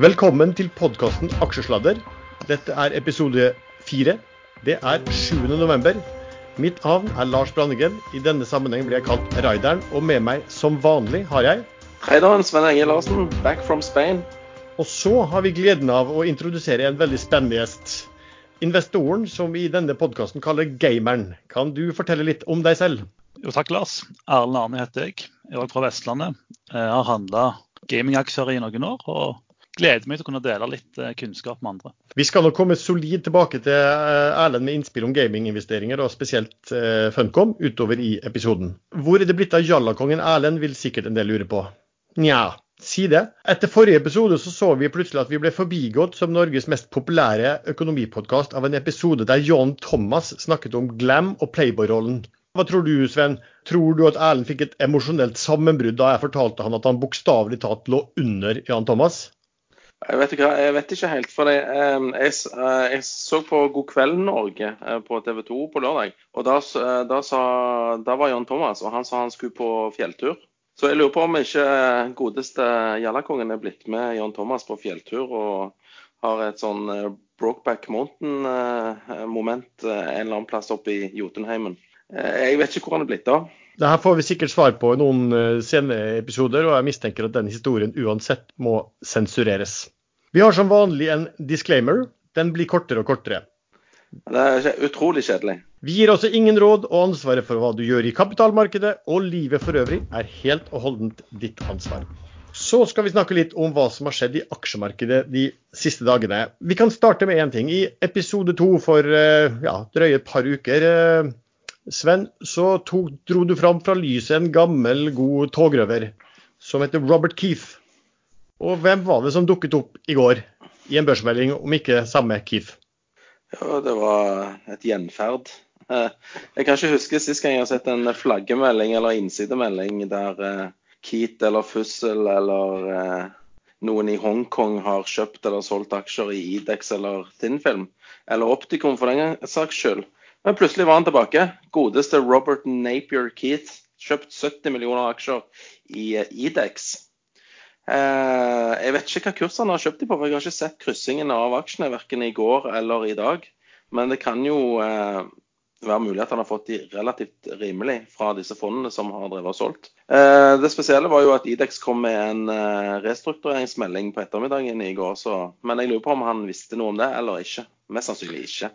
Velkommen til podkasten Aksjesladder. Dette er episode fire. Det er 7. november. Mitt navn er Lars Brandegren. I denne sammenheng blir jeg kalt Raideren, og med meg som vanlig har jeg Raideren Sven Enge Larsen, back from Spain. Og så har vi gleden av å introdusere en veldig spennende gjest. Investoren som vi i denne podkasten kaller Gameren. Kan du fortelle litt om deg selv? Jo, takk, Lars. Erlend Arne heter jeg. Jeg er også fra Vestlandet. Jeg har handla gamingaksjer i noen år. og gleder meg til å kunne dele litt eh, kunnskap med andre. Vi skal nok komme solid tilbake til eh, Erlend med innspill om gaminginvesteringer, og spesielt eh, Funcom, utover i episoden. Hvor er det blitt av jallakongen Erlend, vil sikkert en del lure på. Nja, si det. Etter forrige episode så, så vi plutselig at vi ble forbigått som Norges mest populære økonomipodkast av en episode der John Thomas snakket om glam og Playboy-rollen. Hva tror du, Sven? Tror du at Erlend fikk et emosjonelt sammenbrudd da jeg fortalte han at han bokstavelig talt lå under Jan Thomas? Jeg vet ikke, jeg vet ikke helt. for det, jeg, jeg, så på God kveld Norge eh, på TV 2 på lørdag. og da, da, sa, da, var Jan Thomas, og han sa han skulle på fjelltur. Så jeg lurer på om ikke godeste Jallakongen er blitt med Jan Thomas på fjelltur og har et sånn eh, Brokeback Mountain-moment eh, en eller annen plass oppe i Jotunheimen. Jeg vet ikke hvor han er blitt av. Det her får vi sikkert svar på i noen eh, senere episoder, og jeg mistenker at den historien uansett må sensureres. Vi har som vanlig en disclaimer. Den blir kortere og kortere. Det er utrolig kjedelig. Vi gir også ingen råd, og ansvaret for hva du gjør i kapitalmarkedet og livet for øvrig er helt og holdent ditt ansvar. Så skal vi snakke litt om hva som har skjedd i aksjemarkedet de siste dagene. Vi kan starte med én ting. I episode to for eh, ja, drøye et par uker eh, Sven, så tok, dro du fram fra lyset en gammel, god togrøver som heter Robert Keefe. Og hvem var det som dukket opp i går i en børsmelding, om ikke samme Keefe? Ja, det var et gjenferd. Jeg kan ikke huske sist gang jeg har sett en flaggemelding eller innsidemelding der eh, Keat eller Fussel eller eh, noen i Hongkong har kjøpt eller solgt aksjer i Idex eller Tinnfilm, eller Opticon for den saks skyld. Men plutselig var han tilbake. Godeste Robert Napier Keith. Kjøpt 70 millioner aksjer i Idex. Eh, jeg vet ikke hva kurs han har kjøpt de på, for jeg har ikke sett kryssingen av aksjene verken i går eller i dag. Men det kan jo eh, være mulig at han har fått de relativt rimelig fra disse fondene som har drevet og solgt. Eh, det spesielle var jo at Idex kom med en restruktureringsmelding på ettermiddagen i går, så, men jeg lurer på om han visste noe om det eller ikke. Mest sannsynlig ikke.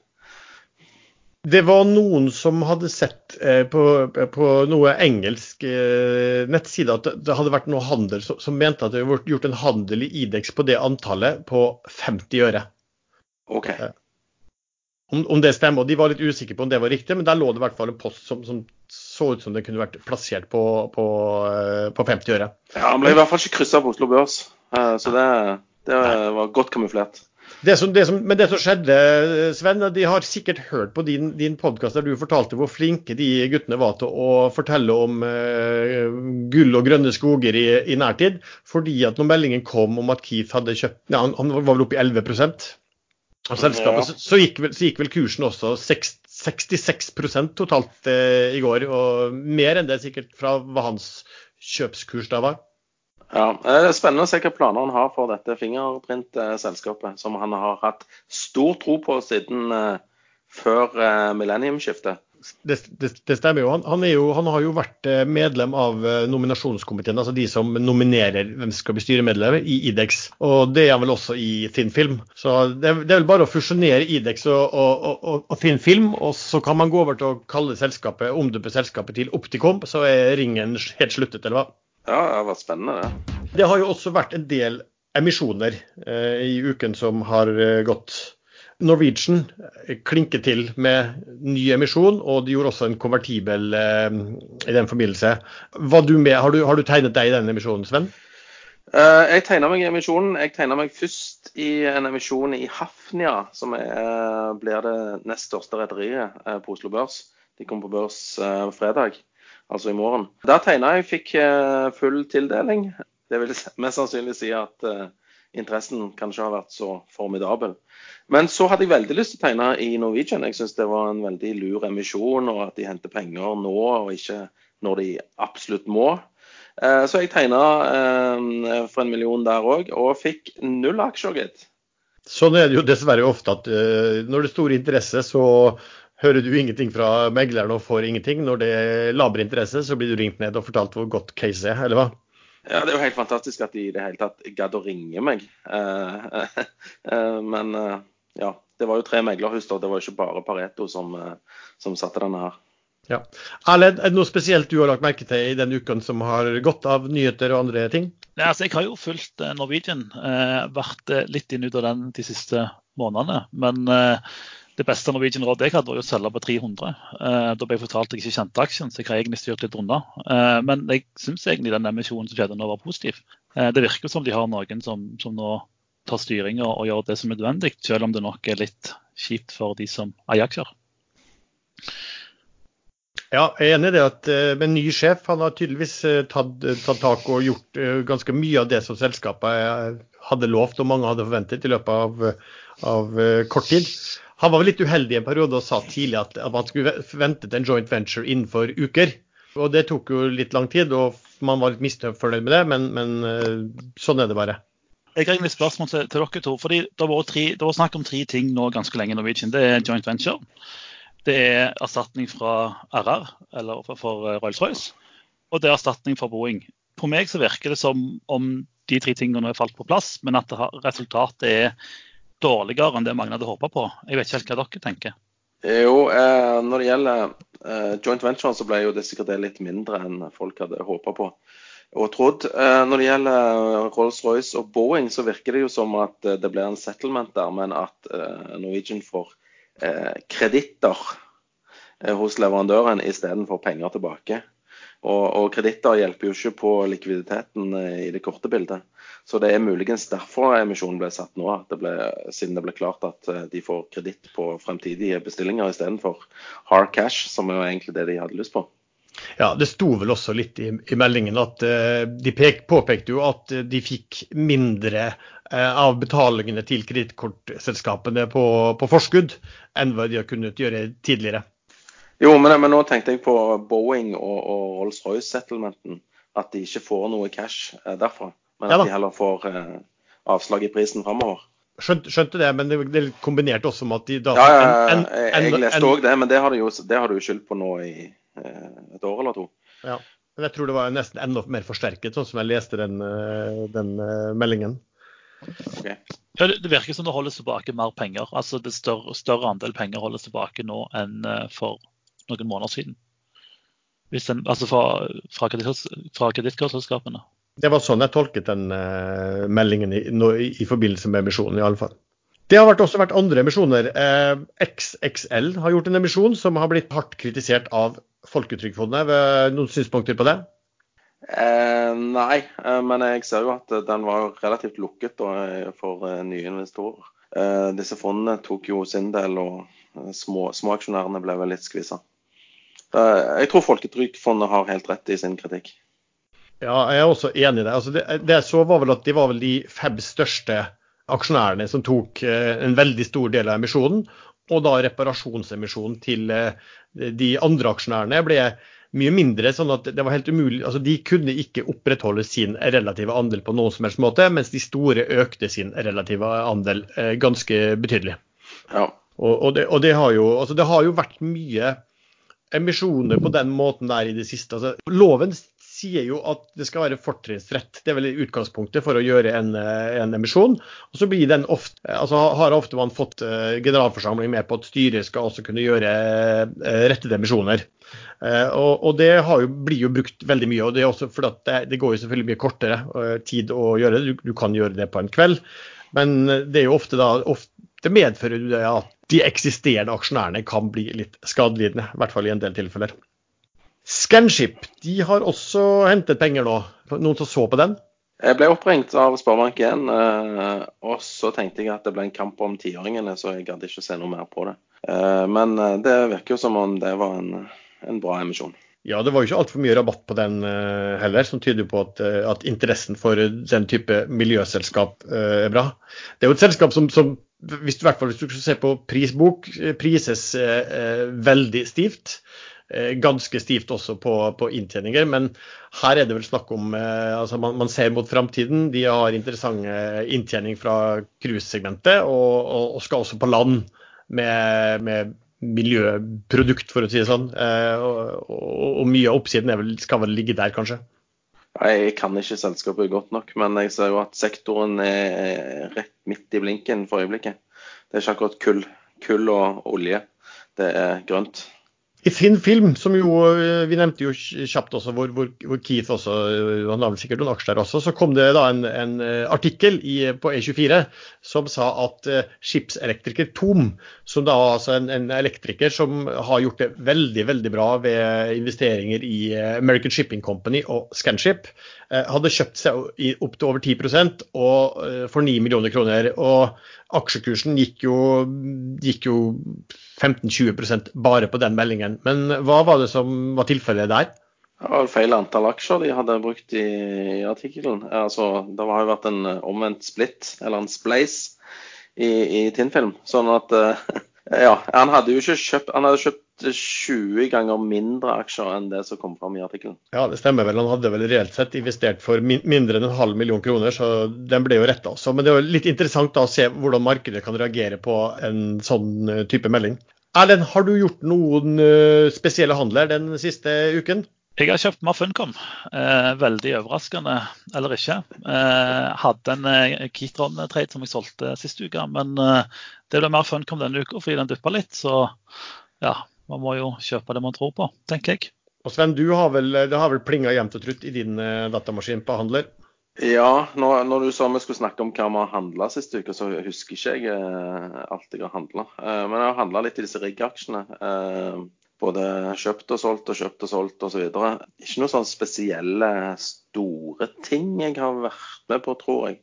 Det var noen som hadde sett eh, på, på, noe engelsk eh, nettside at det hadde vært noe handel som, mente at det hadde gjort en handel i Idex på det antallet på 50 øre. Ok. Eh, om, om, det stemmer, og De var litt usikre på om det var riktig, men der lå det i hvert fall en post som, som så ut som det kunne vært plassert på, på, på 50 øre. Ja, Han ble i hvert fall ikke kryssa på Oslo Børs, eh, så det, det var godt kamuflert. Det som, det som, men det som skjedde, Sven, de har sikkert hørt på din, din podkast der du fortalte hvor flinke de guttene var til å fortelle om uh, gull og grønne skoger i, i, nærtid. Fordi at når meldingen kom om at Keith hadde kjøpt ja, han, han var vel oppe i 11 av selskapet, ja. så, så, gikk vel, så, gikk vel, kursen også 6, 66% totalt uh, i går. Og mer enn det sikkert fra hva hans kjøpskurs da var. Ja, Det er spennende å se hva planer han har for dette fingerprint-selskapet, som han har hatt stor tro på siden uh, før uh, millenniumsskiftet. Det, det, det, stemmer jo. Han, han, jo. han, har jo vært eh, medlem av nominasjonskomiteen, altså de som nominerer hvem som skal bli styremedlem i Idex. Og det er han vel også i Finn Film. Så det, det er vel bare å fusjonere Idex og, og, og, og Finn Film, og så kan man gå over til å kalle selskapet, omdøpe selskapet til Opticom, så er ringen helt sluttet, eller hva? Ja, det har vært spennende, det. Det har jo også vært en del emisjoner eh, i uken som har eh, gått. Norwegian klinket til med ny emisjon, og de gjorde også en konvertibel eh, i den forbindelse. Har du, har, du, har, du, tegnet deg i den emisjonen, Sven? Uh, jeg tegna meg i emisjonen. Jeg tegna meg først i en emisjon i Hafnia, som er, uh, blir det nest største rederiet på Oslo Børs. De kom på børs fredag altså i morgen. Der tegna jeg, fikk eh, full tildeling. Det vil mest sannsynlig si at uh, interessen kanskje har vært så formidabel. Men så hadde jeg veldig lyst til å tegne i Norwegian. Jeg syns det var en veldig lur emisjon, og at de henter penger nå og ikke når de absolutt må. Eh, så jeg tegna eh, for en million der òg, og fikk null aksjer, gitt. Sånn er det jo dessverre ofte at når det er stor interesse, så hører du ingenting fra megleren og får ingenting. Når det er laber interesse, så blir du ringt ned og fortalt hvor godt case er, eller hva? Ja, Det er jo helt fantastisk at de i det hele tatt gadd å ringe meg. Uh, uh, men ja, det var jo tre meglerhus, da. Det var jo ikke bare Pareto som, som satte denne her. Ja. Erlend, er det noe spesielt du har lagt merke til i den uken som har gått av nyheter og andre ting? Ja, altså, jeg har jo fulgt eh, Norwegian, eh, vært eh, litt inn ut av den de siste månedene. Men eh, det beste Norwegian-rådet jeg hadde, var å selge på 300. Eh, da ble jeg fortalt at jeg ikke kjente aksjen, så jeg har egentlig styrt litt unna. Eh, men jeg syns egentlig den emisjonen som skjedde nå, var positiv. det virker som de har noen som, som nå tar styring og, og gjør det som er nødvendig, selv om det nok er litt kjipt for de som eier aksjer. Ja, jeg er enig i det at med ny sjef, han har tydeligvis tatt, tatt, tak og gjort ganske mye av det som selskapet hadde lovt og mange hadde forventet i løpet av, av kort tid. Han var vel litt uheldig en periode og sa tidlig at, man skulle forventet en joint venture innenfor uker. Og Det tok jo litt lang tid, og man var litt misfornøyd med det, men, men sånn er det bare. Jeg har egentlig spørsmål til, til dere to. fordi Det har vært snakk om tre ting nå ganske lenge i Norwegian. Det er joint venture. Det er erstatning fra RR, eller for for Rolls-Royce, og det er erstatning fra Boeing. På meg så virker det som om de tre tingene er falt på plass, men at resultatet er dårligere enn det mange hadde håpa på. Jeg vet ikke helt hva dere tenker. Jo, eh, når det gjelder eh, joint venture, så ble jo det sikkert det litt mindre enn folk hadde håpa på og trodd. Eh, når det gjelder Rolls-Royce og Boeing, så virker det jo som at eh, det blir en settlement der, men at eh, Norwegian får eh, kreditter eh, hos leverandøren istedenfor penger tilbake. Og, og kreditter hjelper jo ikke på likviditeten i det korte bildet. Så det er muligens derfor emisjonen ble satt nå, det ble, siden det ble klart at eh, de får kreditt på fremtidige bestillinger istedenfor hard cash, som er jo egentlig det de hadde lyst på. Ja, Det sto vel også litt i, i meldingen at uh, de pek, påpekte jo at de fikk mindre uh, av betalingene til kredittkortselskapene på, på, forskudd enn hva de har kunnet gjøre tidligere. Jo, men, men nå tenkte jeg på Boeing og, og Rolls-Royce-settlementen. At de ikke får noe cash uh, derfra, men at ja, de heller får avslag i prisen framover. Skjønte, skjønte, det, men det, det kombinerte også med at de da Ja, ja, en, en, en, jeg leste òg det, men det har du jo, det har du jo skyldt på nå i Eh, et år eller to. Ja, men jeg tror det var nesten enda mer forsterket, sånn som jeg leste den, eh, den eh, meldingen. Okay. Ja, det, virker som det holdes tilbake mer penger. Altså det større, større andel penger holdes tilbake nå enn for noen måneder siden. Den, altså fra, fra kredittkortselskapene. Det var sånn jeg tolket den uh, meldingen i, no, i, i, forbindelse med emisjonen, i alle fall. Det har vært, også vært andre emisjoner. Eh, XXL har gjort en emisjon som har blitt hardt kritisert av Folketrygdfondet. Noen synspunkter på det? Eh, nei, eh, men jeg ser jo at den var relativt lukket da, for eh, nye investorer. Eh, disse fondene tok jo sin del, og eh, små, småaksjonærene ble vel litt skvisa. Jeg tror Folketrygdfondet har helt rett i sin kritikk. Ja, jeg er også enig i det. Altså det, det så var vel at De var vel de fem største aksjonærene som tok en veldig stor del av emisjonen og da reparasjonsemisjonen til eh, de andre aksjonærene ble mye mindre. sånn at det var helt umulig, altså De kunne ikke opprettholde sin relative andel på noen som helst måte, mens de store økte sin relative andel eh, ganske betydelig. Ja. Og, og, det, og det, har jo, altså det har jo vært mye emisjoner på den måten der i det siste. Altså, loven sier jo at det skal være fortrinnsrett. Det er vel utgangspunktet for å gjøre en, eh, en emisjon. Og så blir den ofte, altså har ofte man fått uh, generalforsamling med på at styret skal også kunne gjøre rettede emisjoner. Og, og, det jo, blir jo brukt veldig mye. og Det er også fordi det, det, går jo selvfølgelig mye kortere tid å gjøre det. Du, du, kan gjøre det på en kveld. Men det er jo ofte da ofte medfører det at de eksisterende aksjonærene kan bli litt skadelidende. I hvert fall i en del tilfeller. Scanship de har også hentet penger nå. Noen som så på den? Jeg ble oppringt av Sparebank1, eh, og så tenkte jeg at det ble en kamp om tiåringene, så jeg gadd ikke se noe mer på det. Eh, men eh, det virker jo som om det var en, en bra emisjon. Ja, det var jo ikke altfor mye rabatt på den heller, som tyder på at, at, interessen for den type miljøselskap er bra. Det er jo et selskap som, som hvis, du, i hvert fall hvis du ser på prisbok, prises veldig stivt. Eh, ganske stivt også på, på, inntjeninger. Men her er det vel snakk om altså man, man ser mot framtiden. De har interessante inntjening fra cruisesegmentet, og, og, og, skal også på land med, med miljøprodukt, for å si det sånn. Og, og, mye av oppsiden vel, skal vel ligge der, kanskje. Jeg kan ikke selskapet godt nok, men jeg ser jo at sektoren er rett midt i blinken for øyeblikket. Det er ikke akkurat kull, kull og olje. Det er grønt. I Finn Film, som jo eh, vi nevnte jo kjapt også, hvor, hvor, Keith også eh, han har vel sikkert noen aksjer også, så kom det da en, en eh, artikkel i, på E24 som sa at skipselektriker Tom, som da altså en, en, elektriker som har gjort det veldig veldig bra ved investeringer i American Shipping Company og Scanship, hadde kjøpt seg opp til over 10 og uh, for 9 millioner kroner. og aksjekursen gikk jo, jo 15-20% bare på den meldingen. Men hva var det som var tilfellet der? Det var feil antall aksjer de hadde brukt i, i artikkelen. Altså, det har jo vært en omvendt splitt, eller en spleis, i, i Tinnfilm. Sånn at Ja, han hadde jo ikke kjøpt Han hadde kjøpt 20 ganger mindre aksjer enn det som kom fram i artikkelen. Ja, det stemmer vel. Han hadde vel reelt sett investert for mindre enn en halv million kroner, så den ble jo retta også. Men det er jo litt interessant da å se hvordan markedet kan reagere på en sånn eh, type melding. Erlend, har du gjort noen eh, spesielle handler den siste uken? Jeg har kjøpt mer Funcom. Eh, veldig overraskende, eller ikke. Eh, hadde en eh, Kitron-trade som jeg solgte sist uke, men eh, det ble mer Funcom denne uka fordi den duppa litt. Så ja, man må jo kjøpe det man tror på, tenker jeg. Og Sven, du har vel, det har vel plinga jevnt og trutt i din uh, datamaskin på handler? Ja, når, når, du sa vi skulle snakke om hva vi har handla sist uke, så husker ikke jeg eh, alt jeg har handla. Eh, men jeg har handla litt i disse rigg-aksjene. både kjøpt og solgt og kjøpt og solgt osv. Ikke noen sånn spesielle store ting jeg har vært med på, tror jeg.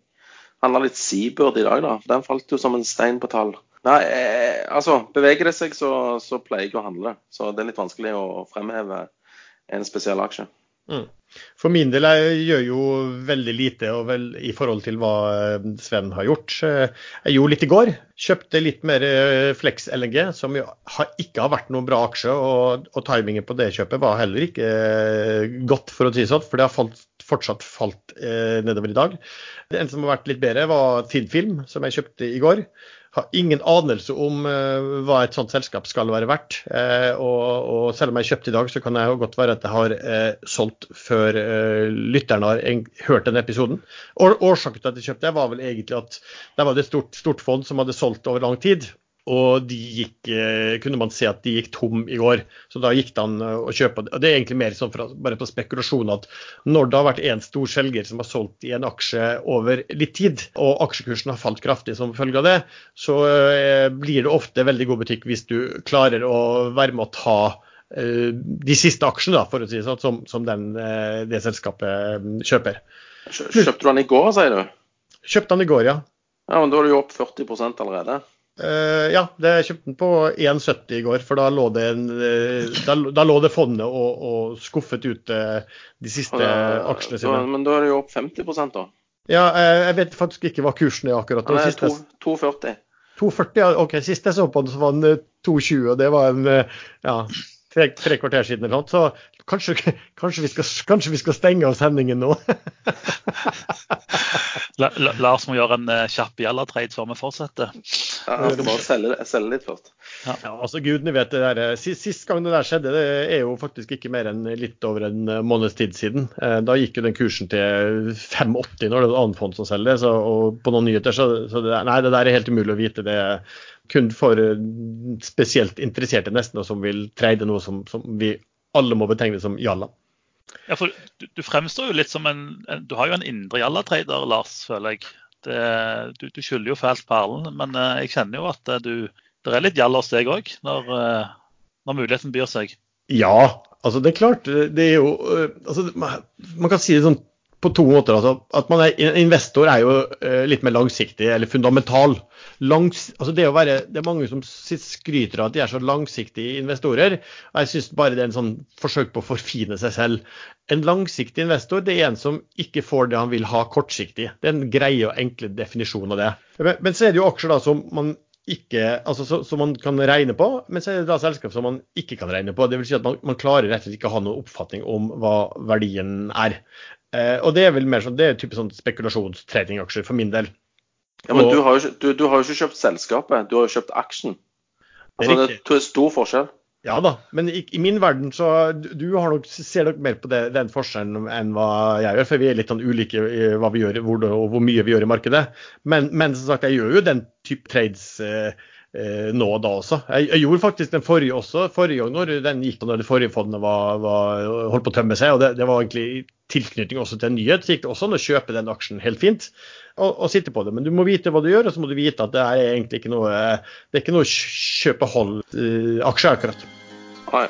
Handla litt Seabird i dag, da. Den falt jo som en stein på tall. Nei, eh, altså beveger det seg, så, så, pleier jeg å handle. Så det er litt vanskelig å fremheve en spesiell aksje. Mm. For min del jeg gjør jo veldig lite vel, i forhold til hva eh, Sven har gjort. Eh, jeg gjorde litt i går. Kjøpte litt mer eh, Flex LNG, som jo ikke har vært noen bra aksje. Og, og timingen på det kjøpet var heller ikke godt, for å si det sånn. For det har falt, fortsatt falt eh, nedover i dag. Det eneste som har vært litt bedre, var Tidfilm, som jeg kjøpte i går har ingen anelse om uh, hva et sånt selskap skal være verdt. Uh, og, og, selv om jeg kjøpte i dag, så kan det godt være at jeg har uh, solgt før lytterne har hørt den episoden. Årsaken til at jeg kjøpte, var vel egentlig at det var et stort, stort fond som hadde solgt over lang tid. Og de gikk, eh, kunne man se at de gikk tom i går. Så da gikk det an å kjøpe. Og det er egentlig mer sånn for, bare på spekulasjon at når det har vært en stor selger som har solgt i en aksje over litt tid, og aksjekursen har falt kraftig som følge av det, så eh, blir det ofte veldig god butikk hvis du klarer å være med å ta eh, de siste aksjene, da, for å si det sånn, som, som den, det selskapet kjøper. Kjøpte du den i går, sier du? Kjøpte den i går, ja. Ja, men Da er du jo opp 40% allerede? Uh, ja, det kjøpte den på 1,70 i går. For da lå det, en, uh, da, da lå det fondet og, og, skuffet ut de siste ja, aksjene sine. Da, men da er det jo opp 50% da? Ja, jeg vet faktisk ikke hva kursen er akkurat. Det er 2,40. 2,40, ja. OK. Sist jeg så på den, så var den 2,20, og det var en ja, tre, tre kvarter siden eller noe. Så kanskje, kanskje, vi skal, kanskje, vi skal, stenge av sendingen nå. Lars må gjøre en uh, kjapp trade før vi fortsetter. Ja, Han skal bare selge, selge litt først. Ja. ja, altså Gudene vet det der. Eh, sist, sist, gang det der skjedde, det er jo faktisk ikke mer enn litt over en eh, måneds tid siden. Da gikk jo den kursen til 5,80 når det er et annet fond som selger det. Så, og på noen nyheter, så, så det, nei, det der er helt umulig å vite. Det er kun for spesielt interesserte nesten, og som vil trade noe som, som vi alle må betegne som jalla. Ja, for du, du, fremstår jo litt som en, en Du har jo en indre jallatrader, Lars, føler jeg. Det, du, du skylder jo fælt på Erlend, men uh, jeg kjenner jo at uh, du Det er litt jalla hos deg òg, når, uh, når, muligheten byr seg. Ja, altså det er klart. Det er jo altså, Man kan si det sånn på to måter. Altså, at man er, investor er jo uh, litt mer langsiktig, eller fundamental. Langs, altså det, være, det, er mange som skryter av at de er så langsiktige investorer. og Jeg syns bare det er en sånn forsøk på å forfine seg selv. En langsiktig investor det er en som ikke får det han vil ha kortsiktig. Det er en greie og enkle definisjon av det. Men, men så er det jo aksjer da som man ikke, altså så, man kan regne på, men så er det da selskap som man ikke kan regne på. Vil si at man, man klarer rett og slett ikke å ha noen oppfatning om hva verdien er. Eh, og det er vel mer sånn, det er typisk sånn spekulasjonstradingaksjer for min del. Ja, Men Og- du har, jo du, du har jo ikke kjøpt selskapet, du har jo kjøpt aksjen. Det er Altså, det er stor forskjell. Ja da, men i, i min verden så du, nok, ser nok mer på det, den forskjellen enn hva jeg gjør, for vi er litt sånn ulike i hva vi gjør hvor, og hvor mye vi gjør i markedet. Men, men som sagt, jeg gjør jo den type trades eh, nå og da også. Jeg, jeg gjorde faktisk den forrige også, forrige gang når den gikk når det forrige fondet var, var, holdt på å tømme seg. og det, det var egentlig i tilknytning også til en nyhet. Så gikk det også an å kjøpe den aksjen helt fint og, og sitte på det. Men du må vite hva du gjør, og så må du vite at det er egentlig ikke noe det er ikke noe kjøpe-hold-aksje akkurat. Nei.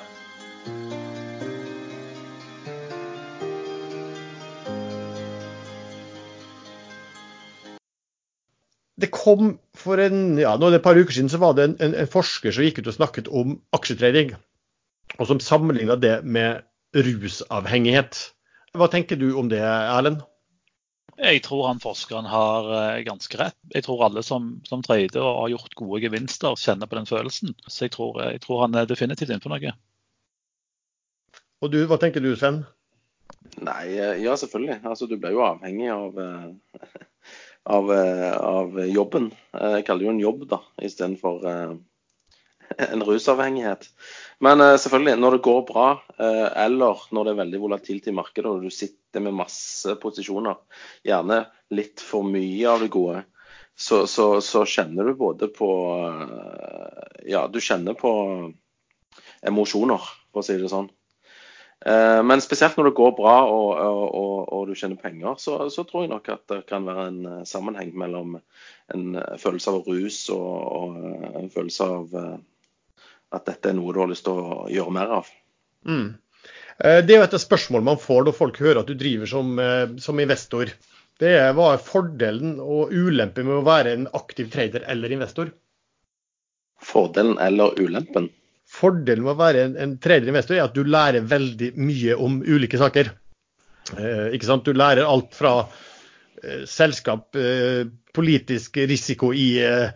Det kom for en, ja, nå er det et par uker siden så var det en, en, en forsker som gikk ut og snakket om aksjetrading, og som sammenligna det med rusavhengighet. Hva tenker du om det, Erlend? Jeg tror han forskeren har eh, ganske rett. Jeg tror alle som, som trader og har gjort gode gevinster, kjenner på den følelsen. Så jeg tror, jeg tror han er definitivt inne på noe. Og du, hva tenker du, Sven? Nei, eh, ja selvfølgelig. Altså, du blir jo avhengig av, eh, av, eh, av jobben. Eh, Jeg kaller det jo en jobb, da, istedenfor uh, en rusavhengighet. Men eh, selvfølgelig, når det går bra, eh, eller når det er veldig volatilt i markedet og du sitter med masse posisjoner, gjerne litt for mye av det gode, så, så, så kjenner du både på eh, Ja, du kjenner på emosjoner, for å si det sånn. Eh, Men spesielt når det går bra og, og, og, du tjener penger, så, så tror jeg nok at det kan være en eh, sammenheng mellom en eh, følelse av rus og, og en følelse av at dette er noe du har lyst til å gjøre mer av. Mm. Det er jo et spørsmål man får når folk hører at du driver som, som investor. Det er fordelen og ulempen med å være en aktiv trader eller investor? Fordelen eller ulempen. Fordelen med å være en, en tredje investor er at du lærer veldig mye om ulike saker. Eh, ikke sant? Du lærer alt fra eh, selskap, eh, politisk risiko i eh,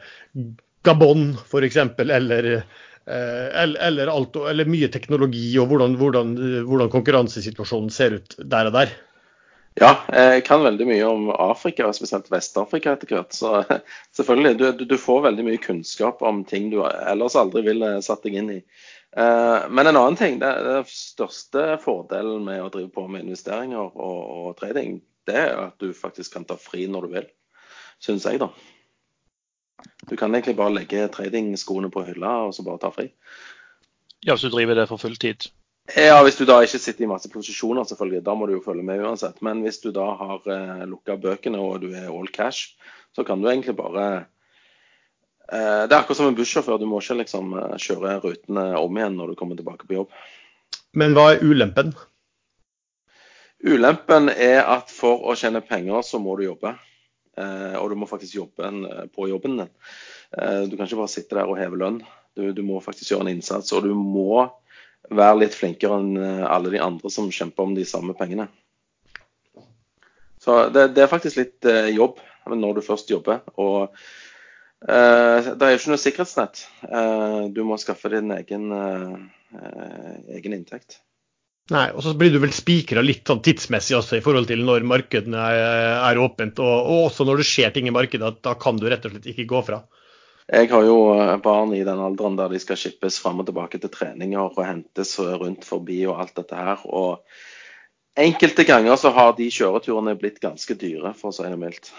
Gabon f.eks., eller, eh, eller, eller, eller mye teknologi og hvordan, hvordan, hvordan konkurransesituasjonen ser ut der og der. Ja, jeg kan veldig mye om Afrika, og spesielt Vest-Afrika etter hvert. Så selvfølgelig, du, du, får veldig mye kunnskap om ting du ellers aldri ville satt deg inn i. Eh, Men en annen ting, det største fordelen med å drive på med investeringer og, og trading, det er at du faktisk kan ta fri når du vil, syns jeg, da. Du kan egentlig bare legge tradingskoene på hylla og så bare ta fri. Ja, Hvis du driver det for full tid. Ja, hvis du da ikke sitter i masse posisjoner, selvfølgelig. Da må du jo følge med uansett. Men hvis du da har eh, lukka bøkene og du er all cash, så kan du egentlig bare eh, Det er akkurat som en bussjåfør. Du må ikke liksom eh, kjøre rutene om igjen når du kommer tilbake på jobb. Men hva er ulempen? Ulempen er at for å tjene penger, så må du jobbe. Eh, og du må faktisk jobbe en, på jobben din. Eh, du kan ikke bare sitte der og heve lønn. Du, du må faktisk gjøre en innsats. Og du må være litt flinkere enn eh, alle de andre som kjemper om de samme pengene. Så det, det er faktisk litt eh, jobb når du først jobber. Og eh, det er jo ikke noe sikkerhetsnett. Eh, du må skaffe din egen, eh, egen inntekt. Nei, og så blir du vel spikra litt sånn tidsmessig også i forhold til når markedene er, er åpent, og, og, også når det skjer ting i markedet, at da kan du rett og slett ikke gå fra. Jeg har jo eh, barn i den alderen der de skal shippes fram og tilbake til treninger og hentes rundt forbi og alt dette her. Og enkelte ganger så har de kjøreturene blitt ganske dyre, for å si det mildt.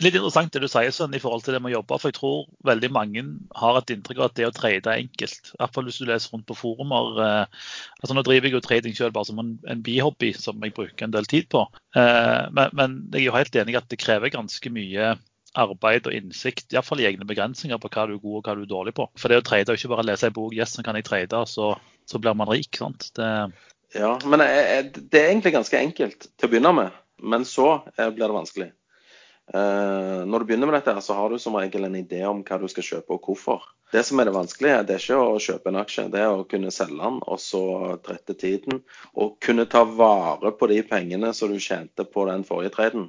Litt interessant det du sier sånn, i forhold til det med å jobbe. For jeg tror veldig mange har et inntrykk av at det å trade er enkelt. I hvert fall hvis du leser rundt på forumer. Eh, altså Nå driver jeg jo trading selv bare som en, en bihobby som jeg bruker en del tid på. Eh, men, men jeg er jo helt enig i at det krever ganske mye arbeid og innsikt, iallfall i egne begrensninger på hva du er god og hva du er dårlig på. For det å trade er ikke bare å lese en bok, yes, så kan jeg trade, så, så blir man rik. sant? Det, Ja, men det er egentlig ganske enkelt til å begynne med, men så eh, blir det vanskelig. Eh, Når du begynner med dette, så har du som regel en idé om hva du skal kjøpe og hvorfor. Det som er det vanskelige, det er ikke å kjøpe en aksje, det er å kunne selge den og så trette tiden. Og kunne ta vare på de pengene som du tjente på den forrige traden.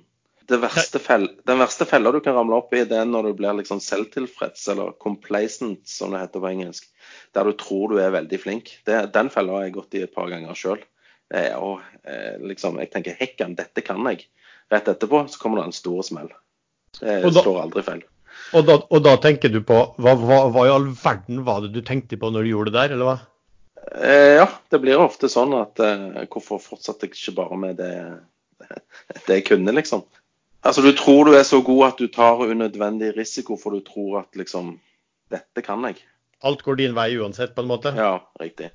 Det verste fell, den verste fella du kan ramle opp i, det er når du blir liksom selvtilfreds, eller complacent, som det heter på engelsk. Der du tror du er veldig flink. Det, den fella har jeg gått i et par ganger sjøl. Og liksom, jeg tenker hekkan, dette kan jeg. Rett etterpå så kommer det en stor smell. Det da- slår aldri feil. Og da, og da tenker du på hva, hva, hva i all verden var det du tenkte på når du gjorde det der, eller hva? Eh, ja, det blir ofte sånn at eh, hvorfor fortsatte jeg ikke bare med det, det jeg kunne, liksom. Altså, du tror du er så god at du tar unødvendig risiko, for du tror at liksom Dette kan jeg. Alt går din vei uansett, på en måte? Ja, riktig.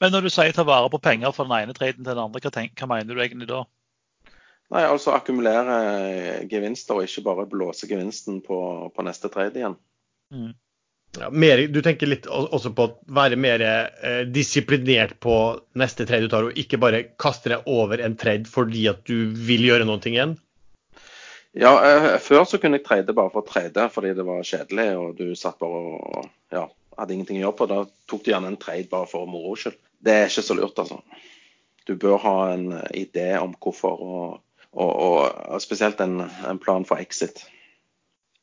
Men når du sier ta vare på penger fra den ene traden til den andre, hva, tenk, hva mener du egentlig da? Nei, altså akkumulere gevinster, og ikke bare blåse gevinsten på, på neste trade igjen. Ja, mer, du tenker litt også på å være mer eh, disiplinert på neste trade du tar, og ikke bare kaste deg over en trade fordi at du vil gjøre noe igjen? Ja, eh, før så kunne jeg trade bare for å trade fordi det var kjedelig, og du satt bare og ja, hadde ingenting å gjøre på. Da tok du gjerne en trade bare for moro skyld. Det er ikke så lurt, altså. Du bør ha en eh, idé om hvorfor, og, og, og spesielt en, en plan for exit.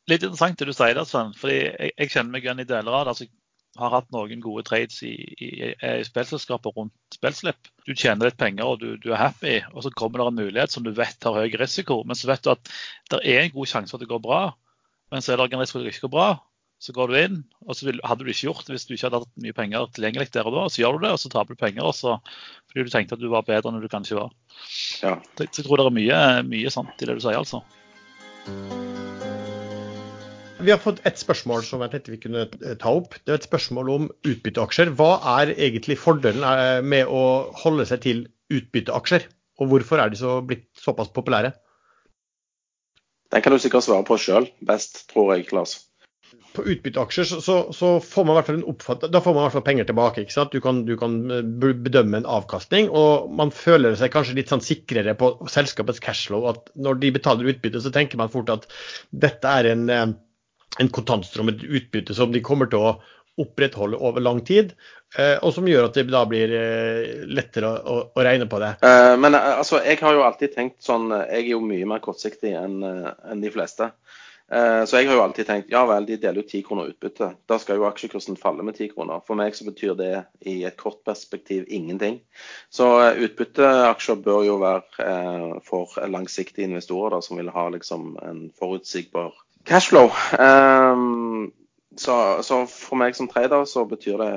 Litt interessant det du sier Sven. fordi jeg, jeg kjenner meg igjen i deler av det. altså har hatt noen gode trades i, i, i spillselskaper rundt spillslipp. Du tjener litt penger og du, du er happy, og så kommer det en mulighet som du vet har høy risiko. Men så vet du at det er en god sjanse for at det går bra, men så er det en risiko for at det ikke går bra. Så går du inn, og så vil, hadde du ikke gjort det hvis du ikke hadde hatt mye penger tilgjengelig der og da. Så gjør du det, og så taper du penger også, fordi du tenkte at du var bedre enn du kanskje var. Ja. Så jeg tror det er mye, mye sant i det du sier, altså. Vi har fått et spørsmål som jeg tenkte vi kunne eh, ta opp. Det er et spørsmål om utbytteaksjer. Hva er egentlig fordelen eh, med å holde seg til utbytteaksjer? Og hvorfor er de så blitt såpass populære? Den kan du sikkert svare på sjøl best, tror jeg, Lars. På utbytteaksjer så, så, så får man i hvert fall en oppfatt, da får man i hvert fall penger tilbake. ikke sant? Du kan, du kan eh, bedømme en avkastning, og man føler seg kanskje litt sånn sikrere på selskapets cashflow. At når de betaler utbytte, så tenker man fort at dette er en, en kontantstrøm, et utbytte som de kommer til å opprettholde over lang tid, eh, og som gjør at det da blir eh, lettere å, å, regne på det. Eh, men altså, jeg har jo alltid tenkt sånn Jeg er jo mye mer kortsiktig enn en de fleste. Så jeg har jo alltid tenkt ja vel, de deler ut 10 kroner utbytte. Da skal jo aksjekursen falle med 10 kroner. For meg så betyr det i et kort perspektiv ingenting. Så utbytteaksjer bør jo være for langsiktige investorer da, som vil ha liksom en forutsigbar cashflow. Um, Så, så for meg som trader så betyr det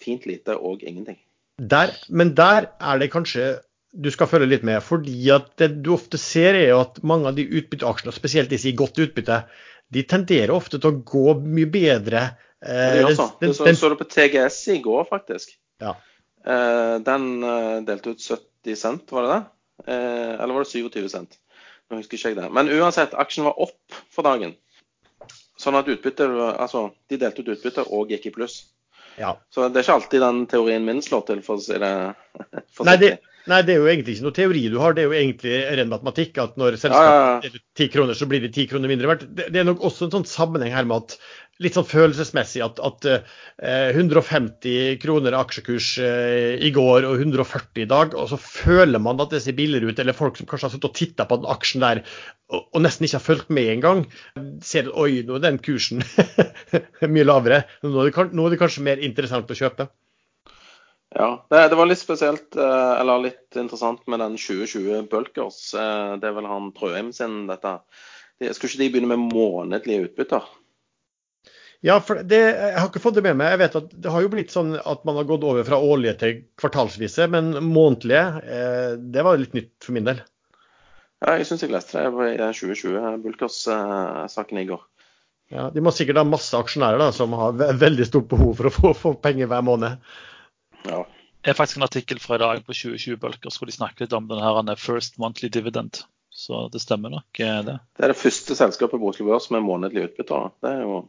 fint lite og ingenting. Der, men der er det kanskje du skal følge litt med. fordi at det du ofte ser er jo at mange av de utbytteaksjene, spesielt spesielt disse i godt utbytte, de tenderer ofte til å gå mye bedre. eh, Det så. Det så, så du på TGS i går, faktisk. Ja. Eh, den eh, delte ut 70 cent, var det det? Eh, eller var det 27 cent? Nå husker ikke jeg det. Men uansett, aksjen var opp for dagen. Sånn at utbytte, altså, de delte ut utbytte og gikk i pluss. ja. Så det er ikke alltid den teorien min slår til, for å si det forsiktig. Nei, det, nei, det er jo egentlig ikke noe teori du har, det er jo egentlig ren matematikk. At når selskapet ut 10 kroner, så blir det 10 kroner mindre verdt. Det, det er nok også en sånn sammenheng her med at litt sånn følelsesmessig at, at eh, 150 kroner aksjekurs eh, i går og 140 i dag, og så føler man at det ser billigere ut, eller folk som kanskje har sittet og titta på den aksjen der og, og nesten ikke har fulgt med engang, ser at oi, nå er den kursen mye lavere. Nå er, det, nå er det kanskje mer interessant å kjøpe. Ja, det, det var litt spesielt, eh, eller litt interessant med den 2020 Bulkers. Eh, Det er vel han Trøheim sin, dette. Skulle ikke de begynne med månedlige utbytter? Ja, for det, jeg har ikke fått det med meg. Jeg vet at Det har jo blitt sånn at man har gått over fra årlige til kvartalsvise, men månedlige, eh, det var litt nytt for min del. Ja, jeg syns jeg leste det i 2020 Bulkers-saken i går. Ja, de må sikkert ha masse aksjonærer da, som har veldig stort behov for å få, få penger hver måned. Ja. Det er faktisk en artikkel fra i dag på 2020-bølger hvor de snakker litt om den her er first monthly dividend. Så det stemmer nok, eh, det. Det er det første selskapet på Oslo Børs med månedlig utbytte. Det er, jo,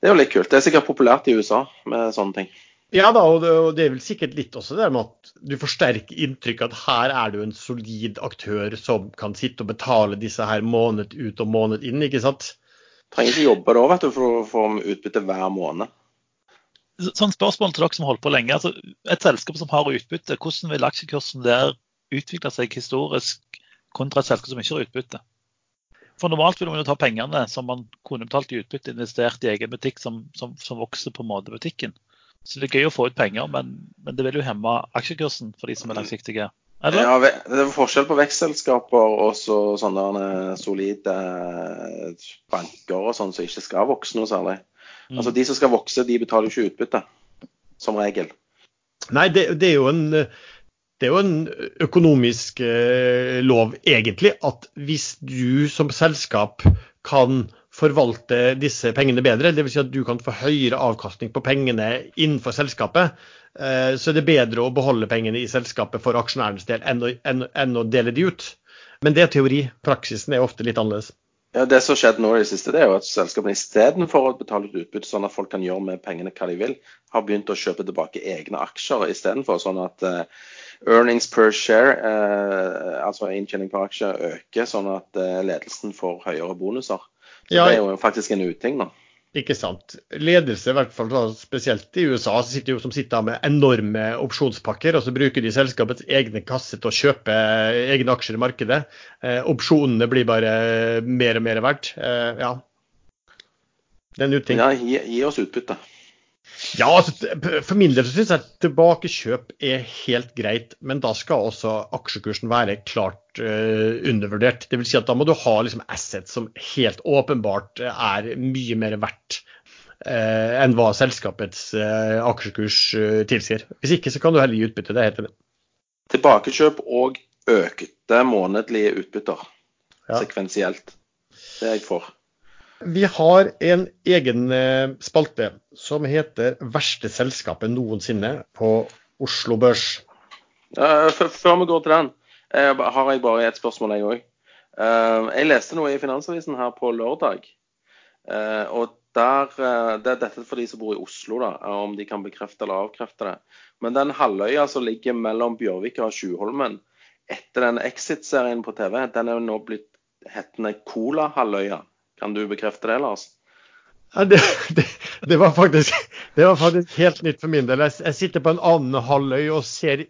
det er jo litt kult. Det er sikkert populært i USA med sånne ting. Ja da, og det, og det er vel sikkert litt også det med at du forsterker inntrykket at her er du en solid aktør som kan sitte og betale disse her måned ut og måned inn, ikke sant? Trenger ikke jobbe da vet du, for å få utbytte hver måned. Sånn spørsmål til dere som holdt på lenge. Altså, et selskap som har utbytte, hvordan vil aksjekursen der utvikle seg historisk kontra et selskap som ikke har utbytte? For normalt vil man jo ta pengene som man kunne betalt i utbytte, investert i egen butikk som, som, som vokser på en måte butikken. Så det er gøy å få ut penger, men, men det vil jo hemme aksjekursen for de som er langsiktige. Eller? Ja, Det er forskjell på vekstselskaper og så sånne solide eh, banker og sånn som ikke skal vokse noe særlig. Mm. Altså De som skal vokse, de betaler ikke utbytte, som regel. Nei, det, det, er en, det er jo en økonomisk eh, lov, egentlig, at hvis du som selskap kan forvalte disse pengene bedre, dvs. Si at du kan få høyere avkastning på pengene innenfor selskapet, eh, så er det bedre å beholde pengene i selskapet for aksjonærenes del enn å, enn, enn å dele de ut. Men det er teori. Praksisen er ofte litt annerledes. Ja, Det som skjedde nå i det siste, det er jo at selskapene istedenfor å betale ut utbytte, sånn at folk kan gjøre med pengene hva de vil, har begynt å kjøpe tilbake egne aksjer istedenfor. Sånn at uh, earnings per share, uh, altså inntjening per aksje, øker, sånn at uh, ledelsen får høyere bonuser. Så Ja, Det er jo faktisk en uting nå. Ikke sant. Ledelse, i hvert fall spesielt i USA, sitter jo, som sitter med enorme opsjonspakker, og så bruker de selskapets egne kasse til å kjøpe egne aksjer i markedet. Eh, opsjonene blir bare mer og mer verdt. Eh, ja. Det er en uting. Ja, gi, gi oss utbytte. Ja, altså, for min del så syns jeg at tilbakekjøp er helt greit, men da skal også aksjekursen være klart uh, undervurdert. Det vil si at da må du ha liksom assets som helt åpenbart er mye mer verdt uh, enn hva selskapets uh, aksjekurs eh, tilsier. Hvis ikke så kan du heller gi utbytte. Det er helt enig. Tilbakekjøp og økte månedlige utbytter Ja. sekvensielt. Det er jeg for. Vi har en egen eh, spalte som heter 'Verste selskapet noensinne' på Oslo Børs. Uh, Før vi går til den, eh, har jeg bare et spørsmål, jeg òg. Jeg leste noe i Finansavisen her på lørdag. Og der, Det er dette for de som bor i Oslo, da, om de kan bekrefte eller avkrefte det. Men den halvøya som ligger mellom Bjørvika og Tjuvholmen, etter den Exit-serien på TV, den er jo nå blitt hettende Cola-halvøya. Kan du bekrefte det, Lars? Ja, det, det, det, var faktisk, det var faktisk helt nytt for min del. Jeg, jeg sitter på en annen halvøy og ser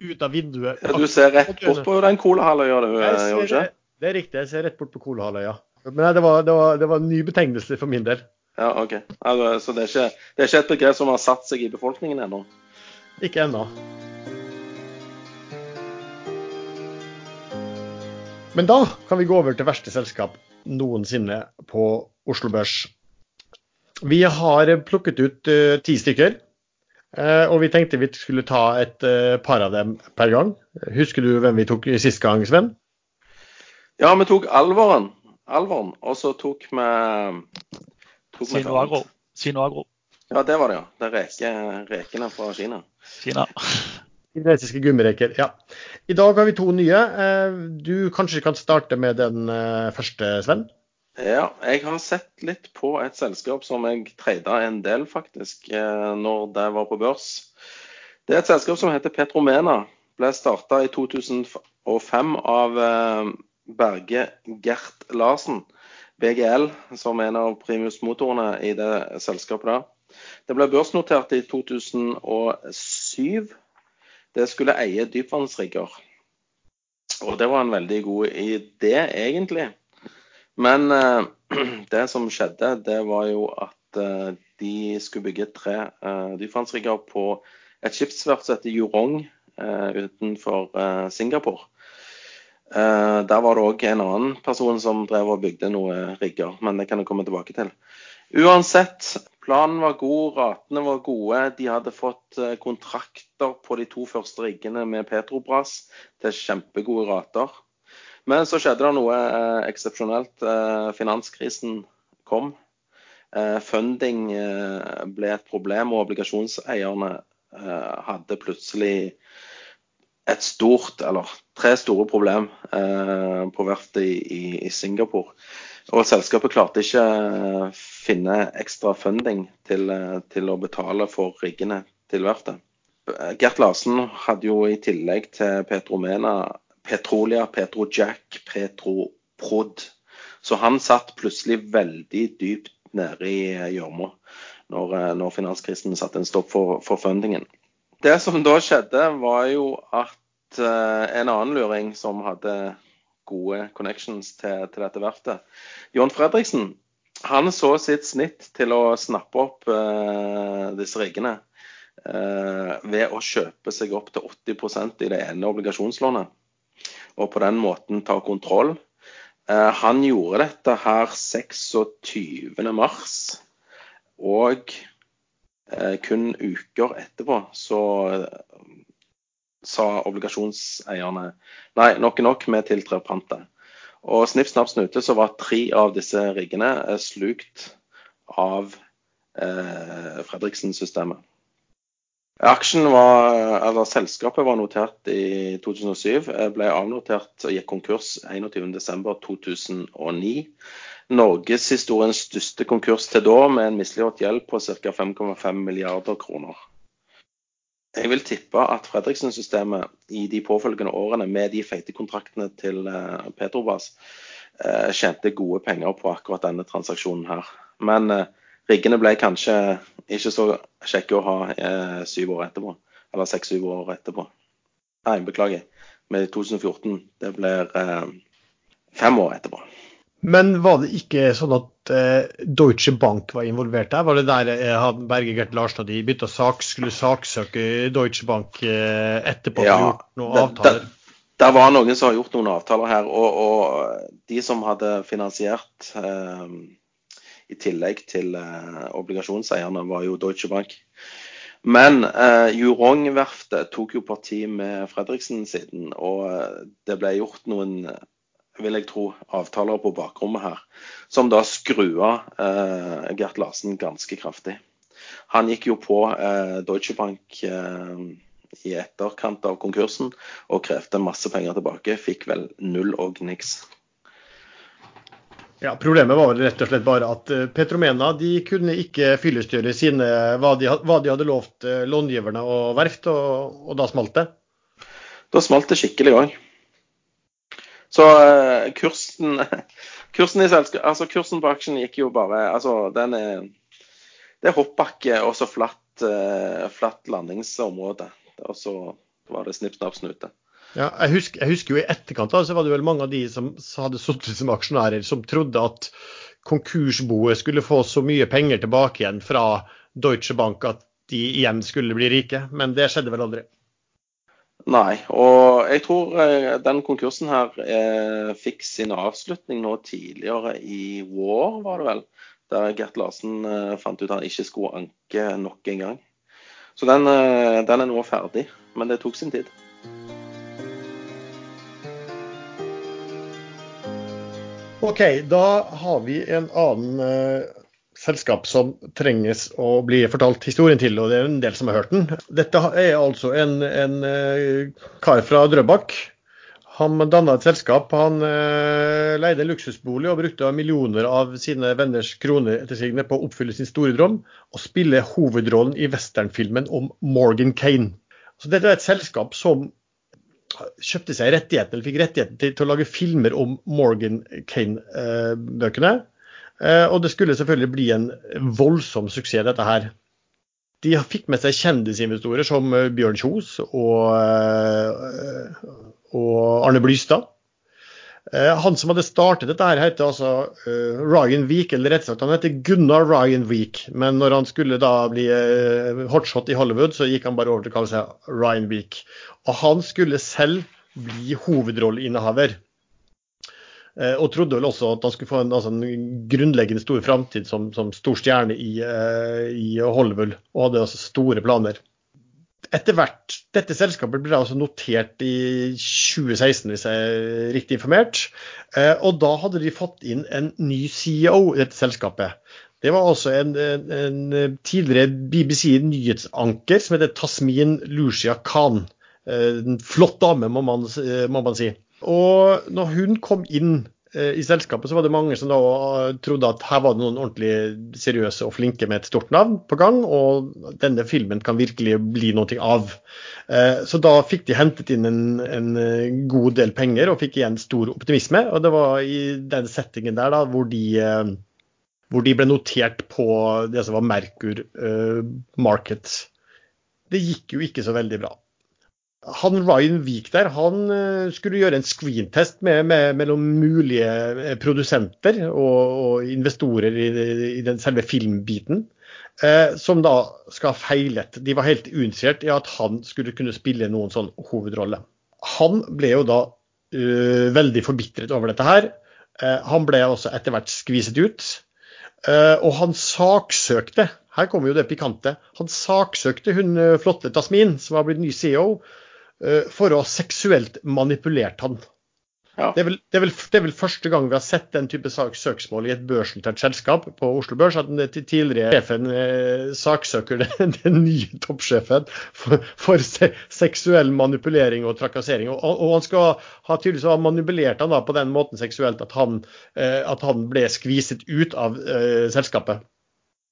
ut av vinduet. Ja, du ser rett bort på den Kolahalvøya, du, gjør ikke? det er riktig, jeg ser rett bort på Kolahalvøya. Men nei, det, var, det, var, det var en ny betegnelse for min del. Ja, OK. Altså, så det er, ikke, det er ikke et begrep som har satt seg i befolkningen ennå? Ikke ennå. Men da kan vi gå over til verste selskap noensinne på Oslo Børs. Vi har plukket ut uh, ti stykker. Uh, og vi tenkte vi skulle ta et uh, par av dem per gang. Husker du hvem vi tok sist gang, Sven? Ja, vi tok alvoren, alvoren og så tok vi tok vi Sino Agro. Sino Agro. Ja, det var det, ja. Det er reke, rekene fra Kina. Kina. Kinesiske gummireker. Ja. I dag har vi to nye. Eh, Du kanskje kan starte med den eh, første, Sven? Ja, jeg har sett litt på et selskap som jeg trada en del, faktisk, eh, når det var på børs. Det er et selskap som heter Petromena. Ble starta i 2005 av Berge Gert Larsen, BGL, som er en av primusmotorene i det selskapet der. Det ble børsnotert i 2007. Det skulle eie dypvannsrigger. Og det var en veldig god idé, egentlig. Men eh, det som skjedde, det var jo at eh, de skulle bygge tre eh, dypvannsrigger på et skipsverft som heter Jurong utenfor Singapore. Der var det òg en annen person som drev og bygde noen rigger, men det kan jeg komme tilbake til. Uansett, planen var god, ratene var gode. De hadde fått eh, kontrakter på de to første riggene med Petrobras til kjempegode rater. Men så skjedde det noe eh, eksepsjonelt. Eh, finanskrisen kom. Eh, funding eh, ble et problem, og obligasjonseierne hadde plutselig et stort, eller tre store problem på verftet i, i, Singapore. Og selskapet klarte ikke finne ekstra funding til, til å betale for riggene til verftet. Eh, Gert Larsen hadde jo i tillegg til Petromena Petrolia, Petrojack, Petroprod. Så han satt plutselig veldig dypt nede i gjørma når, eh, når finanskrisen satte en stopp for, for fundingen. Det som da skjedde, var jo at eh, en annen luring som hadde gode connections til, til dette verftet. John Fredriksen han så sitt snitt til å snappe opp uh, disse riggene ved å kjøpe seg opp til 80% i det ene obligasjonslånet. Og på den måten ta kontroll. Uh, han gjorde dette her 26. mars. Og kun uker etterpå så sa obligasjonseierne nei, nok er nok, vi tiltrer pantet. Og snipp, snapp, snute så var tre av disse riggene eh, slukt av eh, Fredriksen-systemet. Aksjen var, eller Selskapet var notert i 2007, eh, ble avnotert og gikk konkurs 21.12.2009. Norgeshistoriens største konkurs til da, med en misligholdt gjeld på ca. 5,5 milliarder kroner. Jeg vil tippe at Fredriksen-systemet i de påfølgende årene med de feite kontraktene til eh, Petrobras eh, tjente gode penger på akkurat denne transaksjonen her. Men eh, riggene ble kanskje ikke så kjekke å ha syv år etterpå. Eller seks-syv år etterpå. Nei, beklager. Med 2014. Det blir fem år etterpå. Men var det ikke sånn at eh, Deutsche Bank var involvert der? Var det der eh, Berge Gert Larsen og de bytta sak, skulle saksøke Deutsche Bank eh, etterpå? Ja, gjort noen det, avtaler? Det, det, var noen som har gjort noen avtaler her. Og, og de som hadde finansiert eh, i tillegg til eh, obligasjonseierne, var jo Deutsche Bank. Men eh, Jurong-verftet tok jo parti med Fredriksen-siden, og eh, det ble gjort noen vil jeg tro, avtaler på bakrommet her, som da skrua eh, Gert Larsen ganske kraftig. Han gikk jo på eh, Deutsche Bank eh, i etterkant av konkursen og krevde masse penger tilbake. Fikk vel null og niks. Ja, Problemet var rett og slett bare at eh, Petromena de kunne ikke fyllestgjøre sine, hva hva de hadde lovt eh, långiverne og verft, og, og da smalt det? Da smalt det skikkelig òg. Så uh, kursen, kursen, altså, kursen på aksjen gikk jo bare Altså, den er Det er hoppbakke og så flatt, flatt landingsområde. Og så var det snipp, snapp, snute. Ja, jeg husker, jeg husker, jo I etterkant da, så var det vel mange av de som hadde sittet som aksjonærer, som trodde at konkursboet skulle få så mye penger tilbake igjen fra Deutsche Bank at de igjen skulle bli rike. Men det skjedde vel aldri. Nei, og jeg tror eh, den konkursen her eh, fikk sin avslutning nå tidligere i vår, var det vel. Der Gert Larsen eh, fant ut han ikke skulle anke nok en gang. Så den, eh, den, er nå ferdig, men det tok sin tid. OK, da har vi en annen uh, selskap som trenges å bli fortalt historien til, og det er en del som har hørt den. Dette er altså en, en uh, kar fra Drøbak. Han danna et selskap. Han uh, leide en luksusbolig og brukte millioner av sine venners kroner ettersigende på å oppfylle sin store drøm og spille hovedrollen i westernfilmen om Morgan Kane. Så dette er et selskap som kjøpte seg rettigheten, eller fikk rettigheten til, til å lage filmer om Morgan Kane-bøkene. Eh, og det skulle selvfølgelig bli en voldsom suksess, dette her. De fikk med seg kjendisinvestorer som eh, Bjørn Kjos og, eh, og Arne Blystad. Han som hadde startet dette, her heter altså Ryan Week, eller rett og slett han heter Gunnar Ryan Week. Men når han skulle da bli hotshot i Hollywood, så gikk han bare over til å kalle seg Ryan Week. Og han skulle selv bli hovedrolleinnehaver. Eh, og trodde vel også at han skulle få en, altså en grunnleggende stor framtid som, som, stor stjerne i, i, Hollywood, og hadde altså store planer. Etter hvert, Dette selskapet ble altså notert i 2016, hvis jeg er riktig informert. Uh, og da hadde de fått inn en ny CEO i dette selskapet. Det var altså en, en, en tidligere BBC-nyhetsanker som heter Tasmin Lucia Khan. En flott dame, må man, må man si. Og når hun kom inn eh, i selskapet, så var det mange som da trodde at her var det noen ordentlig seriøse og flinke med et stort navn på gang, og denne filmen kan virkelig bli noe av. Eh, så da fikk de hentet inn en, en, god del penger og fikk igjen stor optimisme. Og det var i den settingen der da hvor de, eh, hvor de ble notert på det som var Merkur Market. Det gikk jo ikke så veldig bra. Han Ryan Wiik der, han eh, skulle gjøre en screentest med, mellom mulige eh, produsenter og, og investorer i, i, den selve filmbiten, eh, som da skal ha feilet. De var helt uinteressert i at han skulle kunne spille noen sånn hovedrolle. Han ble jo da uh, veldig forbitret over dette her. Eh, han ble også etter hvert skviset ut. Eh, og han saksøkte her kommer jo det pikante. Han saksøkte hun flotte Tasmin, som har blitt ny CEO, for å ha seksuelt manipulert han. Ja. Det, er vel, det, er vel, det, er vel, første gang vi har sett den type søksmål i et børsnotert selskap på Oslo Børs. At den tidligere sjefen eh, saksøker den, den, nye toppsjefen for, for se, seksuell manipulering og trakassering. Og, og, han skal ha tydeligvis ha manipulert han da på den måten seksuelt at han, eh, at han ble skviset ut av eh, selskapet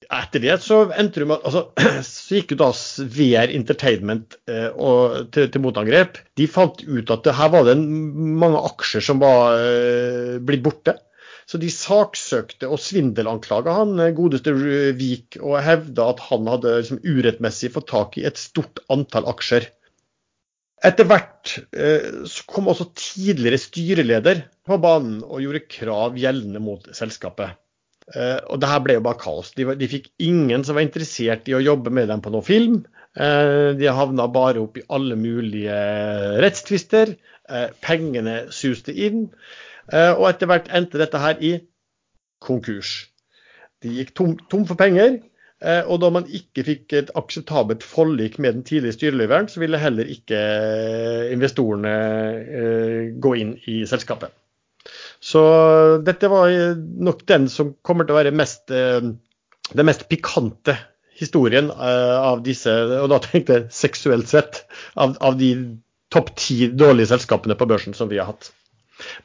etter det så endte du med altså, så gikk jo da VR Entertainment eh, og, til, til, motangrep. De fant ut at det, her var det mange aksjer som var eh, blitt borte. Så de saksøkte og svindelanklaga han eh, godeste Vik og hevda at han hadde liksom, urettmessig fått tak i et stort antall aksjer. Etter hvert eh, så kom også tidligere styreleder på banen og gjorde krav gjeldende mot selskapet. Uh, og det her ble jo bare kaos. De, de, fikk ingen som var interessert i å jobbe med dem på noen film. Uh, de havna bare opp i alle mulige rettstvister. Uh, pengene suste inn. og etter hvert endte dette her i konkurs. De gikk tom, tom for penger. og da man ikke fikk et akseptabelt forlik med den tidligere styrelederen, så ville heller ikke investorene gå inn i selskapet. Så dette var nok den som kommer til å være mest, eh, den mest pikante historien eh, av disse, og da tenkte jeg seksuelt sett, av, av de topp ti dårlige selskapene på børsen som vi har hatt.